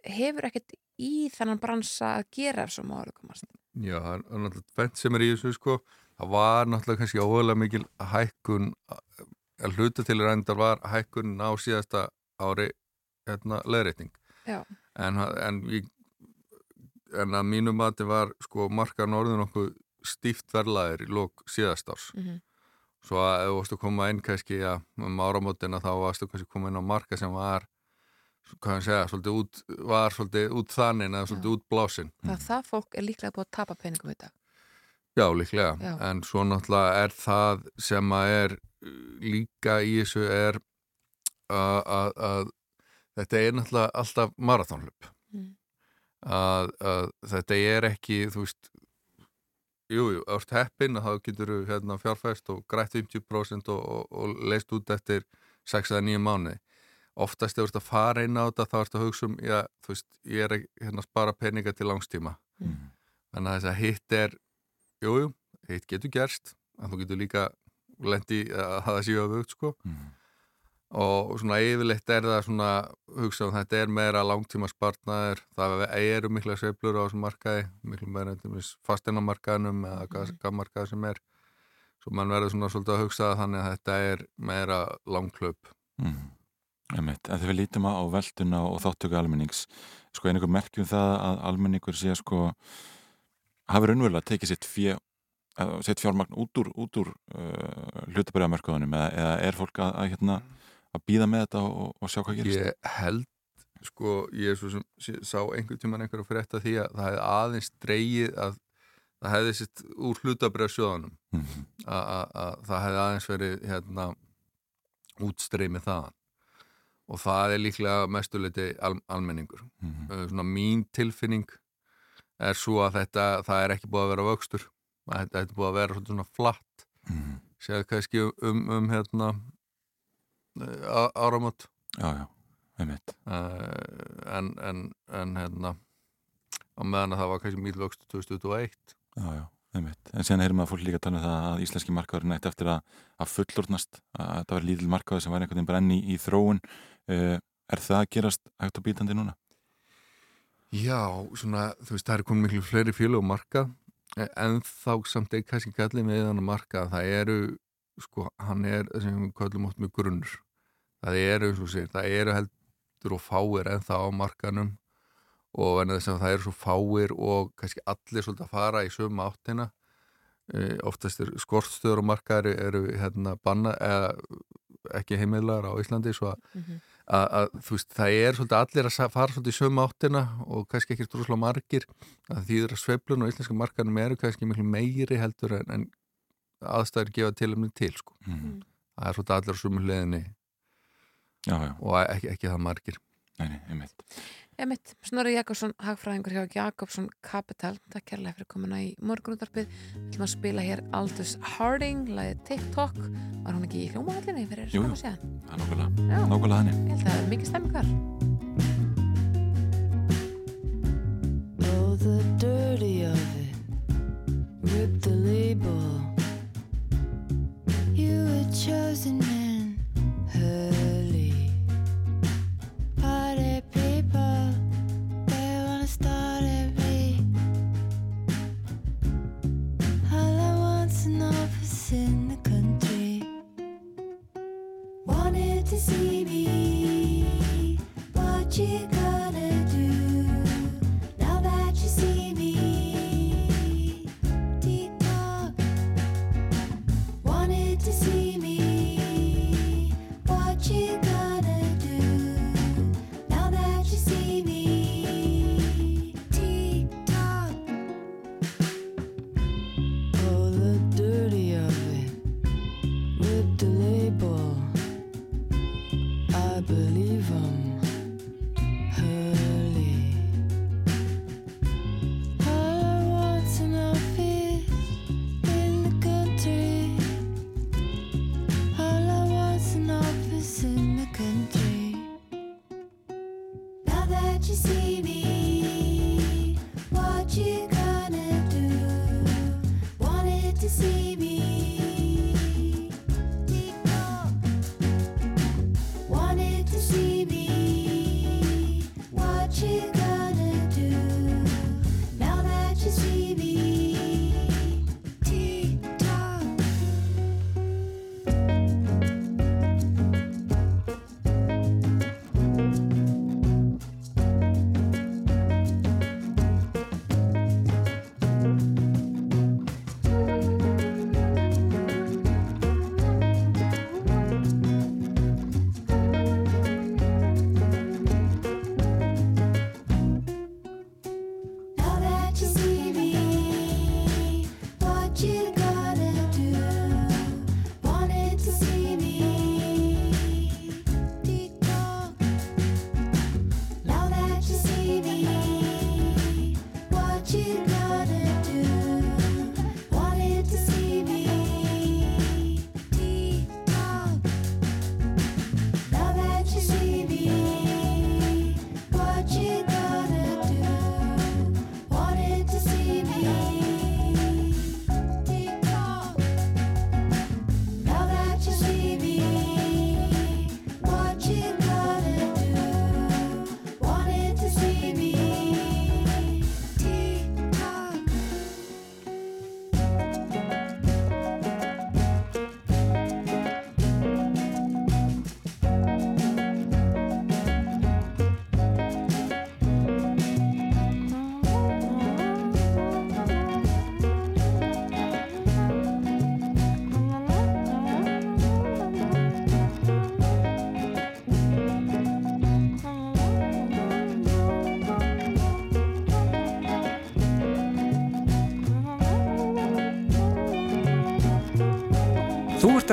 F: hefur ekkert í þennan bransa að gera ef svo má orðu komast
N: Já, það er náttúrulega tvent sem er í þessu sko. Það var náttúrulega kannski óvegulega mikil hækkun að hluta til reyndar var hækkun á síðasta ári hérna, leðreiting
F: Já.
N: en, en, við, en að mínu mati var sko markaðan orðin okkur stíft verlaðir í lók síðast árs
F: Mhm.
N: svo að ef þú varst að koma inn kannski ja, um áramótina þá varst þú kannski koma inn á marka sem var hvað hann segja, svolítið út var svolítið út þannig eða svolítið út blásin
F: það, það fólk er líklega búið að tapa peningum dag
N: Já, líklega,
F: Já.
N: en svo náttúrulega er það sem að er uh, líka í þessu er að, að, að þetta er náttúrulega alltaf marathónlöp
F: Mm.
N: Að, að þetta er ekki, þú veist jú, jú, ást heppin að þá getur þú hérna, fjárfæst og grætt 50% og, og, og leist út eftir 6 eða 9 mánuði. Oftast ef þú ert að fara inn á þetta þá ert að hugsa um, já, veist, ég er að hérna, spara peninga til langstíma.
F: Mm.
N: þannig að þess að hitt er jújú, jú, hitt getur gerst en þú getur líka lendi að það séu að vögt sko og svona yfirleitt er það svona hugsa um þetta er meira langtíma spartnaður, það eru mikla sveiflur á þessum markaði, miklu meira fasteinamarkaðinum eða hvað mm. markaði sem er svo mann verður svona svolítið að hugsa þannig að þetta er meira langklöp
C: mm. Einmitt. En þegar við lítum á velduna og þáttöku almennings, sko einhver merkjum það að almenningur sé sko hafi raunverulega tekið sitt fjö sitt fjármagn út úr, úr uh, hlutabæriðamarkaðunum eða, eða er fólk að, að, hérna, að býða með þetta og, og sjá hvað gerist?
N: Ég held, sko, ég svo sem sá einhvern tíman einhverju frétta því að það hefði aðeins dreigið að það hefði sitt úr hlutabæriða sjóðanum
C: Mhm.
N: að það hefði aðeins verið hérna útstreymið þaðan og það er líklega mestuleiti al, almenningur
C: Mhm.
N: uh, svona mín tilfinning er svo að þetta, það er ekki búið að vera vöxtur að þetta er búið að vera svona flatt
C: Mhm.
N: séð kannski um, um hérna áramót
C: Já, já, einmitt
N: uh, en, en, en hérna á meðan að það var kannski mýl vöxtur 2021
C: Já, já, einmitt. En síðan heyrum við að fólk líka tala um það að íslenski markaður nætti eftir að, að fullornast, að þetta var lítil markaður sem var einhvern veginn bara enn í, í þróun. Uh, er það að gerast hægt og bítandi núna?
N: Já, svona, þú veist, það er komin miklu fleiri fjölu og marka en þá samt ekki kannski allir með þannig marka það eru, sko, hann er það sem við kallum ótt með grunnur það eru, eins og sér, það eru heldur og fáir en það á markanum og en þess að það eru svo fáir og kannski allir svolítið að fara í sömu áttina. E, oftast er skortstöður og markaður eru hérna banna eða ekki heimilar á Íslandi svo að að, að þú veist, það er svolítið allir að fara svolítið í sömu áttina og kannski ekki droslega margir. Að því að sveiflun og íslenska markanum eru kannski miklu meiri heldur en, en aðstæður gefa tilumni til sko.
C: Mhm.
N: það er svolítið allir á sömu hliðinni
C: já, já.
N: og ekki, ekki það margir
C: Nei, nei, einmitt
F: Emitt, Snorri Jakobsson, hagfræðingur hjá Jakobsson Capital, takk kærlega fyrir komuna í morgunúttarpið, við ætlum að spila hér Aldous Harding, lagið TikTok var hún ekki í hljómahallinni fyrir
C: Jú, jú, það er nákvæmlega,
F: Já.
C: nákvæmlega þannig
F: Ég held að það er mikið stemming þar
O: Oh, the dirty of it. Rip the label. You were chosen in early.
B: magic.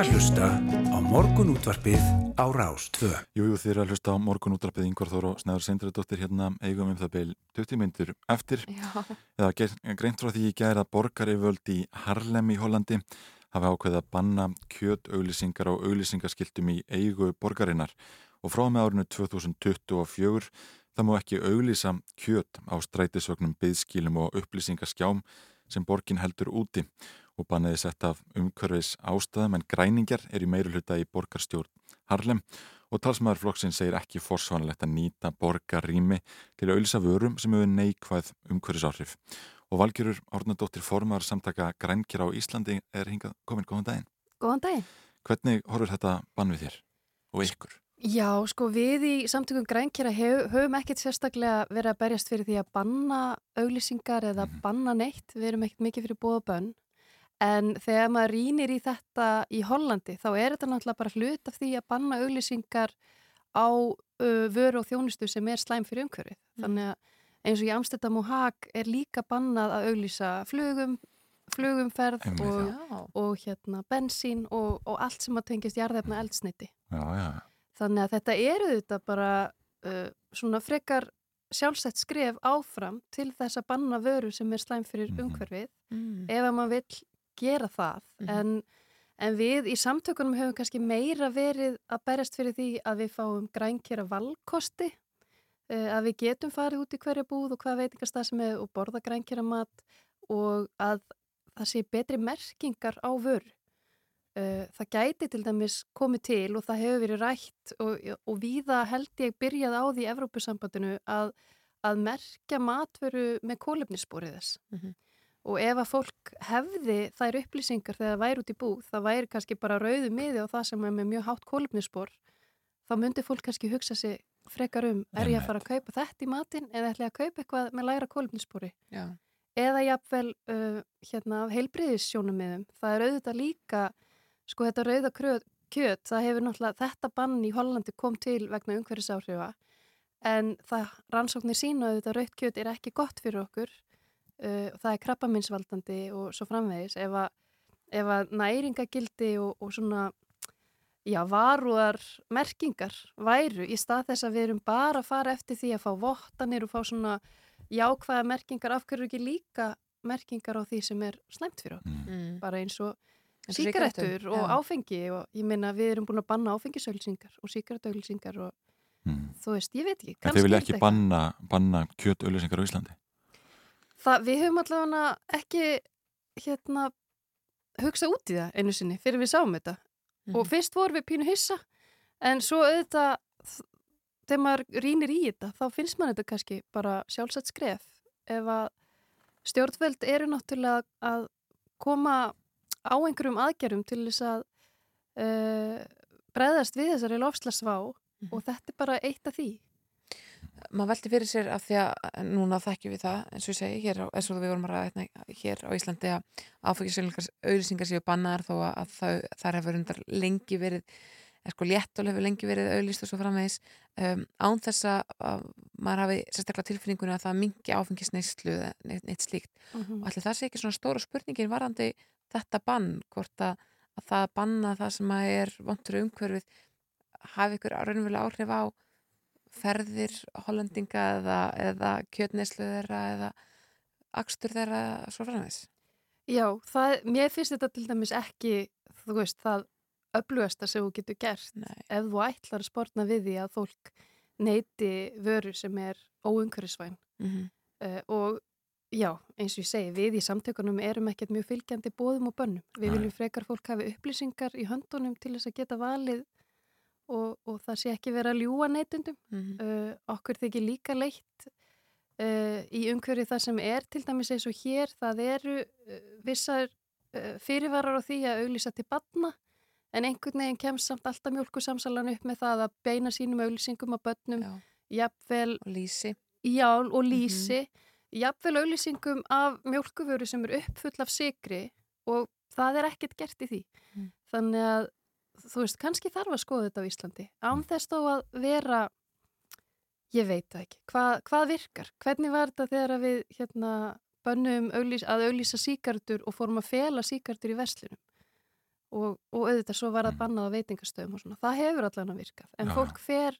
B: Að hlusta á morgun útvarpið á Rás 2.
C: Jú, jú, þið eru að hlusta á morgun útdrapið Ingvar Þór og Snæður Sindradóttir hérna eigum um það beil 20 myndur eftir
F: Já.
C: eða greint frá því í gæra borgarivöld í Harlem í Hollandi hafi ákveðið að banna kjöt auglýsingar og auglýsingaskiltum í eigu borgarinnar og frá með árinu 2024 það má ekki auglýsa kjöt á strætisvögnum, byðskilum og upplýsingaskjám sem borgin heldur úti og banniði sett af umhverfis ástæðum en græningjar er í meiri hluta í borgarstjórn Harlem og talsmaður flokksinn segir ekki forsvanlegt að nýta borgarrými til að auðlýsa vörum sem hefur neikvæð umhverfisáhrif. Og Valgjörur Árnadóttir formar samtaka grænkjara á Íslandi er hingað komin góðan daginn.
P: Góðan daginn.
C: Hvernig horfur þetta bann við þér og ykkur?
P: Já, sko við í samtökum grænkjara hef, höfum ekkert sérstaklega verið að berjast fyrir því að banna auglýsingar eða banna neitt. Við erum ekkert mikið fyrir bóða bönn. En þegar maður rínir í þetta í Hollandi þá er þetta náttúrulega bara hlut af því að banna auglýsingar á uh, vöru og þjónustu sem er slæm fyrir umhverfið. Þannig að eins og í Amsterdam og Haag er líka bannað að auglýsa flugum, flugumferð og, og hérna bensín og, og allt sem að tengist jarðefna eldsniti.
C: Já, já.
P: Þannig að þetta eru þetta bara uh, svona frekar sjálfsett skref áfram til þess að banna vöru sem er slæm fyrir umhverfið
F: Mm.
P: ef að maður vill gera það en, en við í samtökunum höfum kannski meira verið að berjast fyrir því að við fáum grænkjara valkosti uh, að við getum farið út í hverja búð og hvað veitingastað sem er og borða grænkjara mat og að það sé betri merkingar á vöru Uh, það gæti til dæmis komið til og það hefur verið rætt og, og víða held ég byrjað á því Evrópusambandinu að, að merkja matveru með kólefnissporið þess.
F: Mhm.
P: Og ef að fólk hefði þær upplýsingar þegar það væri út í búð, það væri kannski bara rauðu miði á það sem er með mjög hátt kólefnisspor, þá myndi fólk kannski hugsa sig frekar um, er ég að fara að kaupa þetta í matinn eða ætla ég að kaupa eitthvað með læra kólefnisspori?
F: Já.
P: eða jafnvel uh, hérna af heilbriðissjónumiðum. Það er auðvitað líka, sko þetta rauða kjöt, það hefur náttúrulega, þetta bann í Hollandi kom til vegna umhverfisáhrifa en það rannsóknir sína auðvitað rauðt kjöt er ekki gott fyrir okkur uh, það er krabbaminsvaldandi og svo framvegis ef að, ef að næringagildi og, og svona já, varúðar merkingar væru í stað þess að við erum bara að fara eftir því að fá vottanir og fá svona jákvæða merkingar af hverju ekki líka merkingar á því sem er slæmt fyrir okkur
F: Mm.
P: bara eins og síkaretur og
F: já.
P: áfengi og ég meina við erum búin að banna áfengisauðlýsingar og síkaretuauðlýsingar og þú veist, ég veit ekki kannski
C: vilja ekki banna, banna kjöt auðlýsingar á Íslandi?
P: Það, við höfum allavega ekki hérna hugsa út í það einu sinni fyrir við sáum þetta. Og fyrst vorum við pínu hissa en svo auðvitað þegar maður rínir í þetta þá finnst maður þetta kannski bara sjálfsagt skref. Ef að stjórnvöld eru náttúrulega að koma á einhverjum aðgerðum til þess að uh, breðast við þessari lofslagsvá og þetta er bara eitt af því
F: maður velti fyrir sér af því að núna þekkjum við það eins og ég segi, hér á, eins og við vorum að ræða hérna, hér á Íslandi að áfengisauðlýsingar auðlýsingar séu bannaðar þó að það, þar hefur undar lengi verið er sko léttól hefur lengi verið auðlýst og svo framvegis um, án þess að að maður hafi sérstaklega tilfinningunni að það mingi áfengisneislu eða neitt, neitt slíkt
P: Mhm.
F: og allir það sé ekki svona stóra spurningin varandi þetta bann, hvort að, að það banna það sem að er vontur umhverfið hafi ykkur raunverulega áhrif á ferðir hollendinga eða, eða kjötneislu þeirra eða akstur þeirra svo framvegs
P: Já, það, mér finnst þetta til dæmis ekki, þú veist, það öflugasta sem þú getur gert
F: Nei.
P: ef þú ætlar að sportna við því að fólk neyti vöru sem er óumhverfisvæn
F: Mhm.
P: uh, og já, eins og ég segi, við í samtökunum erum ekkert mjög fylgjandi bóðum og bönnum. Við
C: Nei.
P: viljum frekar fólk hafi upplýsingar í höndunum til þess að geta valið og, og það sé ekki vera ljúa neytundum.
F: Mhm.
P: uh, okkur þykir líka leitt uh, í umhverju það sem er til dæmis eins og hér, það eru uh, vissar fyrirvarar á því að auglýsa til batna en einhvern veginn kemst samt alltaf mjölkusamsalan upp með það að beina sínum auglýsingum á börnum, jafnvel
F: og lýsi
P: já, og lýsi jafnvel auglýsingum af mjölkuvöru sem er uppfull af sigri og það er ekkert gert í því
F: Mm.
P: þannig að þú veist, kannski þarf að skoða þetta á Íslandi. Án þess þó að vera ég veit það ekki, Hva, hvað virkar? Hvernig var þetta þegar við hérna bönnum auglýs, að auglýsa síkartur og fórum að fela síkartur í verslunum? Og, og auðvitað svo var það bannað á veitingastöðum og svona. Það hefur allan að virkað. En
C: Já,
P: fólk fer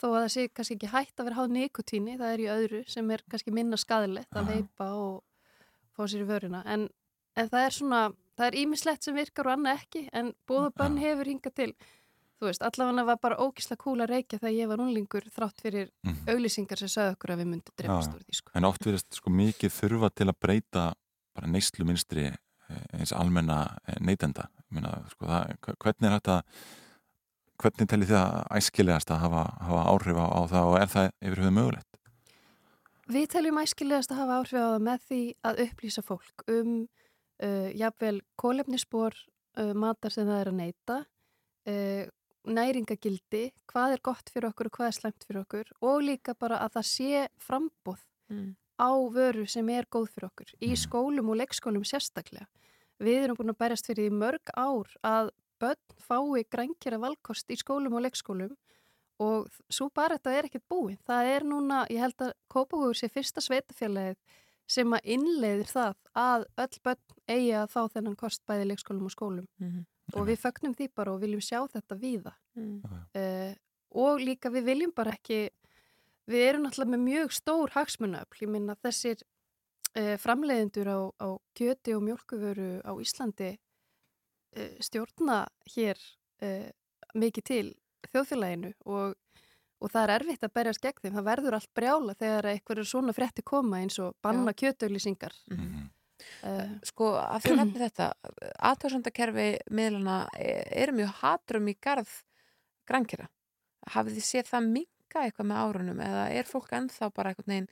P: þó að það sé kannski ekki hægt að vera háð nikotíni, það er í öðru sem er kannski minna skadilegt að veipa og fá sér í vöruna. En, en það er svona, það er ímislegt sem virkar og annað ekki, en bóða bönn hefur hingað til. Þú veist, allavega var bara ógislega kúl að reykja þegar ég var unlingur þrátt fyrir
C: Mhm.
P: auglýsingar sem sagði okkur að við myndum drefast úr því. Sko.
C: En oft verðist sko mikið þurfa til að breyta bara neyslu minstri eins almenna neytenda. Minna, sko, það, hvernig er þetta hvernig telli þið að æskilegast að hafa, hafa áhrif á, á það og er það yfir höfuð mögulegt?
P: Við teljum æskilegast að hafa áhrif á það með því að upplýsa fólk um uh, jafnvel kólefnisspor uh, matar sem það er að neyta, uh, næringagildi, hvað er gott fyrir okkur og hvað er slemt fyrir okkur og líka bara að það sé frambóð
F: Mm.
P: á vöru sem er góð fyrir okkur í skólum og leikskólum sérstaklega. Við erum búin að berjast fyrir í mörg ár að börn fái grænkjara valkost í skólum og leikskólum og svo bara þetta er ekkert búið. Það er núna, ég held að Kópavóður sé fyrsta sveitafélagið sem að innleiðir það að öll börn eigi að fá þennan kost bæði leikskólum og skólum
F: Mhm.
P: og við fögnum því bara og viljum sjá þetta víða
F: Mm.
P: uh, og líka við viljum bara ekki við erum náttúrulega með mjög stór hagsmunöfl, ég minna þessir uh, framleiðendur á, á kjöti og mjölkuvöru á Íslandi uh, stjórna hér uh, mikið til þjóðfélaginu og, og það er erfitt að berjast gegn þeim, það verður allt brjála þegar eitthvað svona frétti koma eins og banna kjötauglýsingar uh,
F: Sko, að því nefnir þetta aðtöðsandakerfi miðlana e- eru mjög hatrum í garð grænkjara. Hafið þið séð það minka eitthvað með árunum eða er fólk ennþá bara einhvern veginn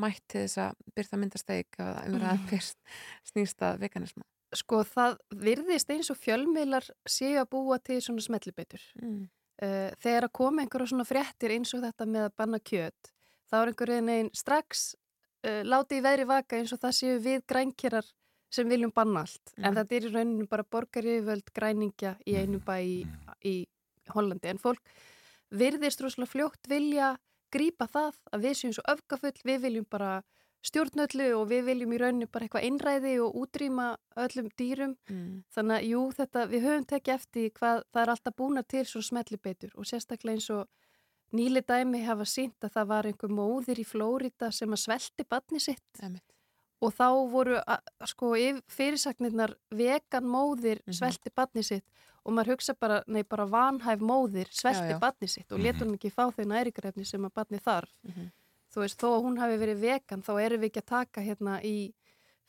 F: mætt til þess að byrta myndasteik eða umræða fyrst snýst að veganisma?
P: Sko það virðist eins og fjölmiðlar séu að búa til svona smellibitur.
F: Mm.
P: Uh, þegar að koma einhverja svona fréttir eins og þetta með að banna kjöt, þá er einhverjum einn strax uh, látið í veðri vaka eins og það séu við grænkjarar sem viljum banna allt. En
F: Mhm.
P: þetta er í rauninu bara borgaríföld græningja í einu bæ í, í Hollandi. En fólk virðist rosalega fljótt vilja grípa það að við séum svo öfgafull, við viljum bara stjórnöllu og við viljum í rauninu bara eitthvað einræði og útrýma öllum dýrum.
F: Mm.
P: Þannig að jú, þetta, við höfum tekið eftir hvað það er alltaf búna til svo smellibeitur og sérstaklega eins og nýli dæmi hafa sínt að það var einhver móðir í Flórida sem að svelti badni sitt
F: Emitt.
P: og þá voru sko fyrirsagnirnar vegan móðir
F: Mhm.
P: svelti badni sitt og maður hugsa bara, nei bara vanhæf móðir svelti badni sitt og letur hún ekki fá þau næringarefni sem að badni þarf
F: Mhm.
P: Þú veist, þó að hún hafi verið vegan þá erum við ekki að taka hérna í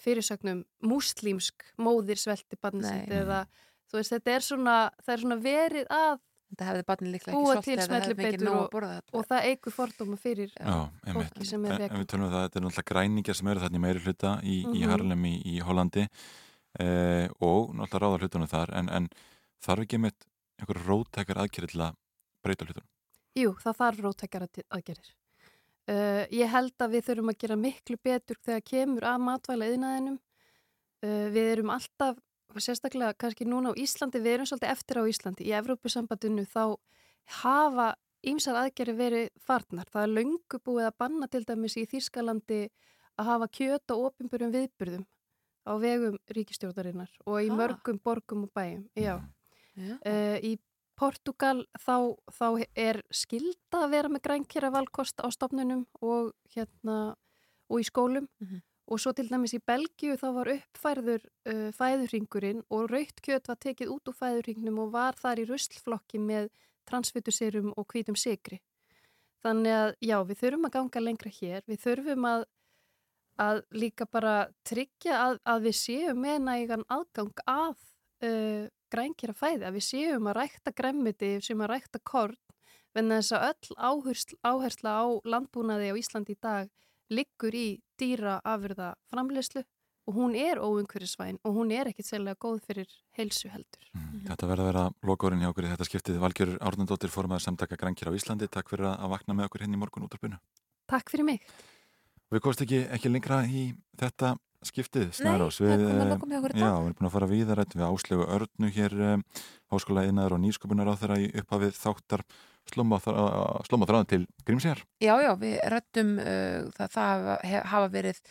P: fyrirsögnum múslímsk móðir svelti barni
F: Nei.
P: sitt eða þú veist, þetta er svona, er svona verið að
F: Þetta hefði barni líklega ekki
P: búa
F: svolítið
P: til
F: að
P: og,
F: borða þetta.
P: og það eigur fordóma fyrir
C: Já,
P: fólki sem er
C: En, en
P: vegan.
C: við tölum um það, þetta er náttúrulega græningjar sem eru þarna í meiri hluta í, í
P: Mhm.
C: Harlem í, í Hollandi eh, og náttúrulega ráða hlutunum þar en, en þarf ekki með einhver rótækar aðgerið til að breyta hlutunum?
P: Jú, það þarf rótækjar aðgerir. Uh, ég held að við þurfum að gera miklu betur þegar kemur að matvæla yðnaðinum. Uh, við erum alltaf, sérstaklega kannski núna á Íslandi, við erum svolítið eftir á Íslandi. Í Evrópusambandinu þá hafa ýmsar aðgeri verið farnar. Það er löngu búið að banna til dæmis í Þýskalandi að hafa kjöt á opinburum viðburðum á vegum ríkistjórnarinnar og í
F: Ah.
P: mörgum borgum og bæjum. Já.
F: Já.
P: Uh, í Portugal þá, þá er skilda að vera með grænkjara valkost á stofnunum og, hérna, og í skólum
F: Mhm.
P: og svo til dæmis í Belgíu þá var uppfærður uh, fæðurringurinn og raukt kjöt var tekið út úr fæðurringnum og var þar í ruslflokki með transfituserum og hvítum sigri. Þannig að já, við þurfum að ganga lengra hér, við þurfum að, að líka bara tryggja að, að við séum með nægan aðgang að uh, grænkjara fæði, að við séum að rækta gremmiti, sem að rækta korn, venna þess að öll áhersla, áhersla á landbúnaði á Íslandi í dag liggur í dýra afurða framleyslu og hún er óumhverjusvæn og hún er ekkit sérlega góð fyrir heilsu heldur.
C: Þetta verða að vera lokaðurinn hjá okkur í þetta skiptið. Valgjör Árnandóttir formaður samtaka grænkir á Íslandi. Takk fyrir að vakna með okkur henni í morgun útarpinu.
P: Takk fyrir mig.
C: Við komst ekki, ekki lengra í þetta skiptið, Snærós.
F: er
C: Við, eh, við erum búin að fara víðar við áslegu örnu hér um, háskóla innar og nýsköpunar á þeirra í upphafið þáttar slóma þráðan til Grímsjár.
F: Já, já, við rættum uh, það, það hafa, hafa verið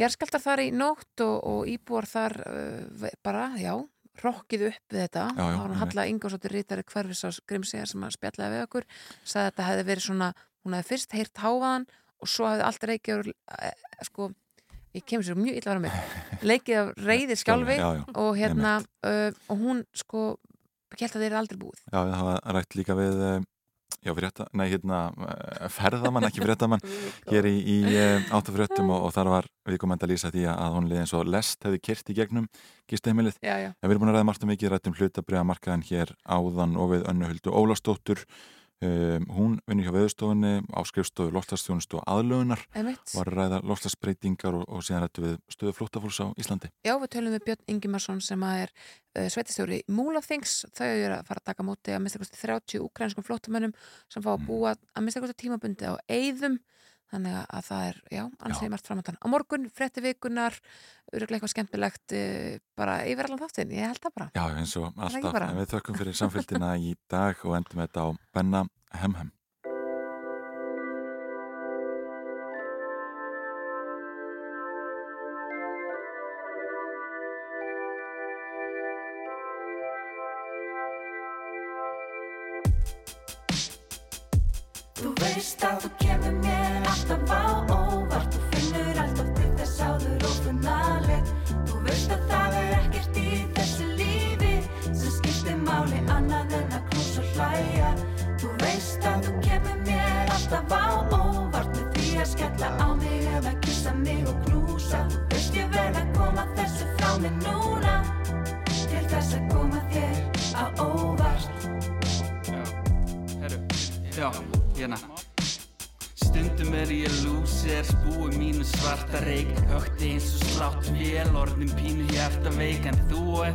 F: jarðskjaldar þar í nótt og, og íbúar þar uh, bara, já, rokkið upp við þetta
C: Já, já,
F: þá hann. Halla Ingórsdóttir rítari hverfisás Grimsega sem að spjallaði við okkur sagði að þetta hefði verið svona, hún hefði fyrst heyrt hávaðan og svo hefði allt reykjaður eh, sko, ég kemur sér mjög illa að mig leikið af [laughs] reyði skjálfi
C: Já, já,
F: og hérna uh, og hún sko held að þeir eru aldrei búið.
C: Já, það var rætt líka við eh, Já, frétta, nei, hérna eh, ferðamann, ekki fréttamann [laughs] hér í, í áttafréttum og, og þar var viðkomandi að lýsa því að hún liði eins og lest hefði kyrt í gegnum
F: já.
C: En við erum búin að ræða margt og mikið rætt um hlutabriða markaðan hér áðan og við önnuhuldu Ólastóttur um, hún vinnur hjá veðustofunni á skrifstofu lofslagsþjónustu og aðlögunar var að ræða lofslagsbreytingar og, og síðan rættu við stöðu flóttafólks á Íslandi.
F: Já, við tölum við Björn Ingimarsson sem er uh, sveitistjóri Múlafþings. Þau eru að fara að taka móti að mista kosti 30 ukrainskum flóttamönnum sem fá að búa að mista kosti tímabundi á eyðum. Þannig að það er, já, ansið margt framöndan. Á morgun, frétti vikunar, öruglega eitthvað skemmtilegt uh, bara yfir allan þáttinn. Ég held það bara.
C: Já, eins og alltaf. En við þökkum fyrir samfélgina í dag og endum þetta á Benna Hemhem.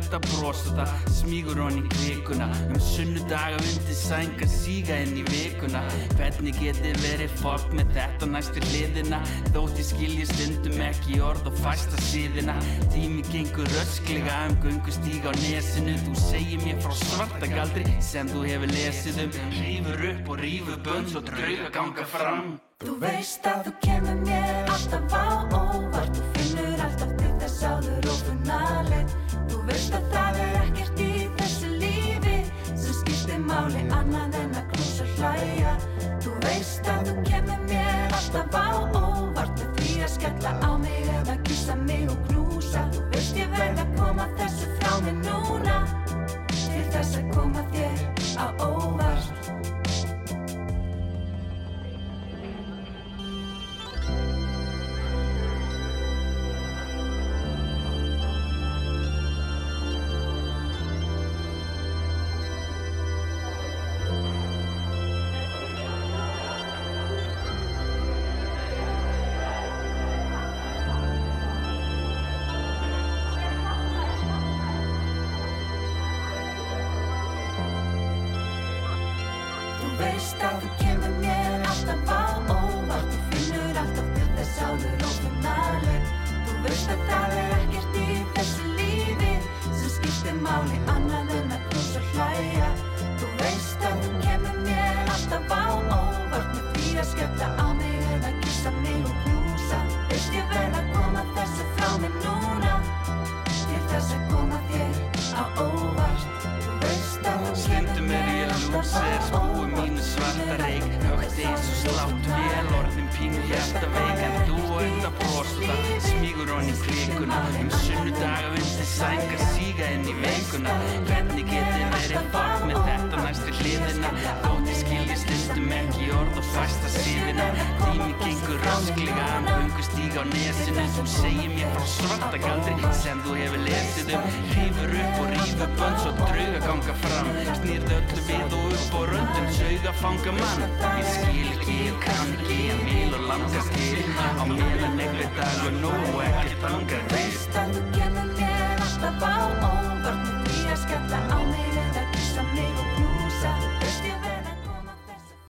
O: Þú og
Q: þetta brosa það, smígur honni kvikuna. Um sunnudaga undir sænga, síga inn í vikuna. Hvernig geti verið fólk með þetta næstu hliðina? Þótt ég skilji stundum ekki orð og fæsta síðina. Tími gengur rösklega um göngustíga á nesinu. Þú segir mér frá svarta galdri sem þú hefur lesið um. Rífur upp og rífur bönn svo drauga ganga fram.
O: Þú veist að þú kemur mér alltaf á óvart. Þú finnur alltaf til þess áður og Þú veist að það er ekkert í þessu lífi sem skiptir máli annað en að knúsa hlæja. Þú veist að þú kemur mér alltaf á óvart með því að skella á mig eða kissa mig og knúsa. Þú veist ég verð að koma þessu frá mig núna til þess að koma þér á óvart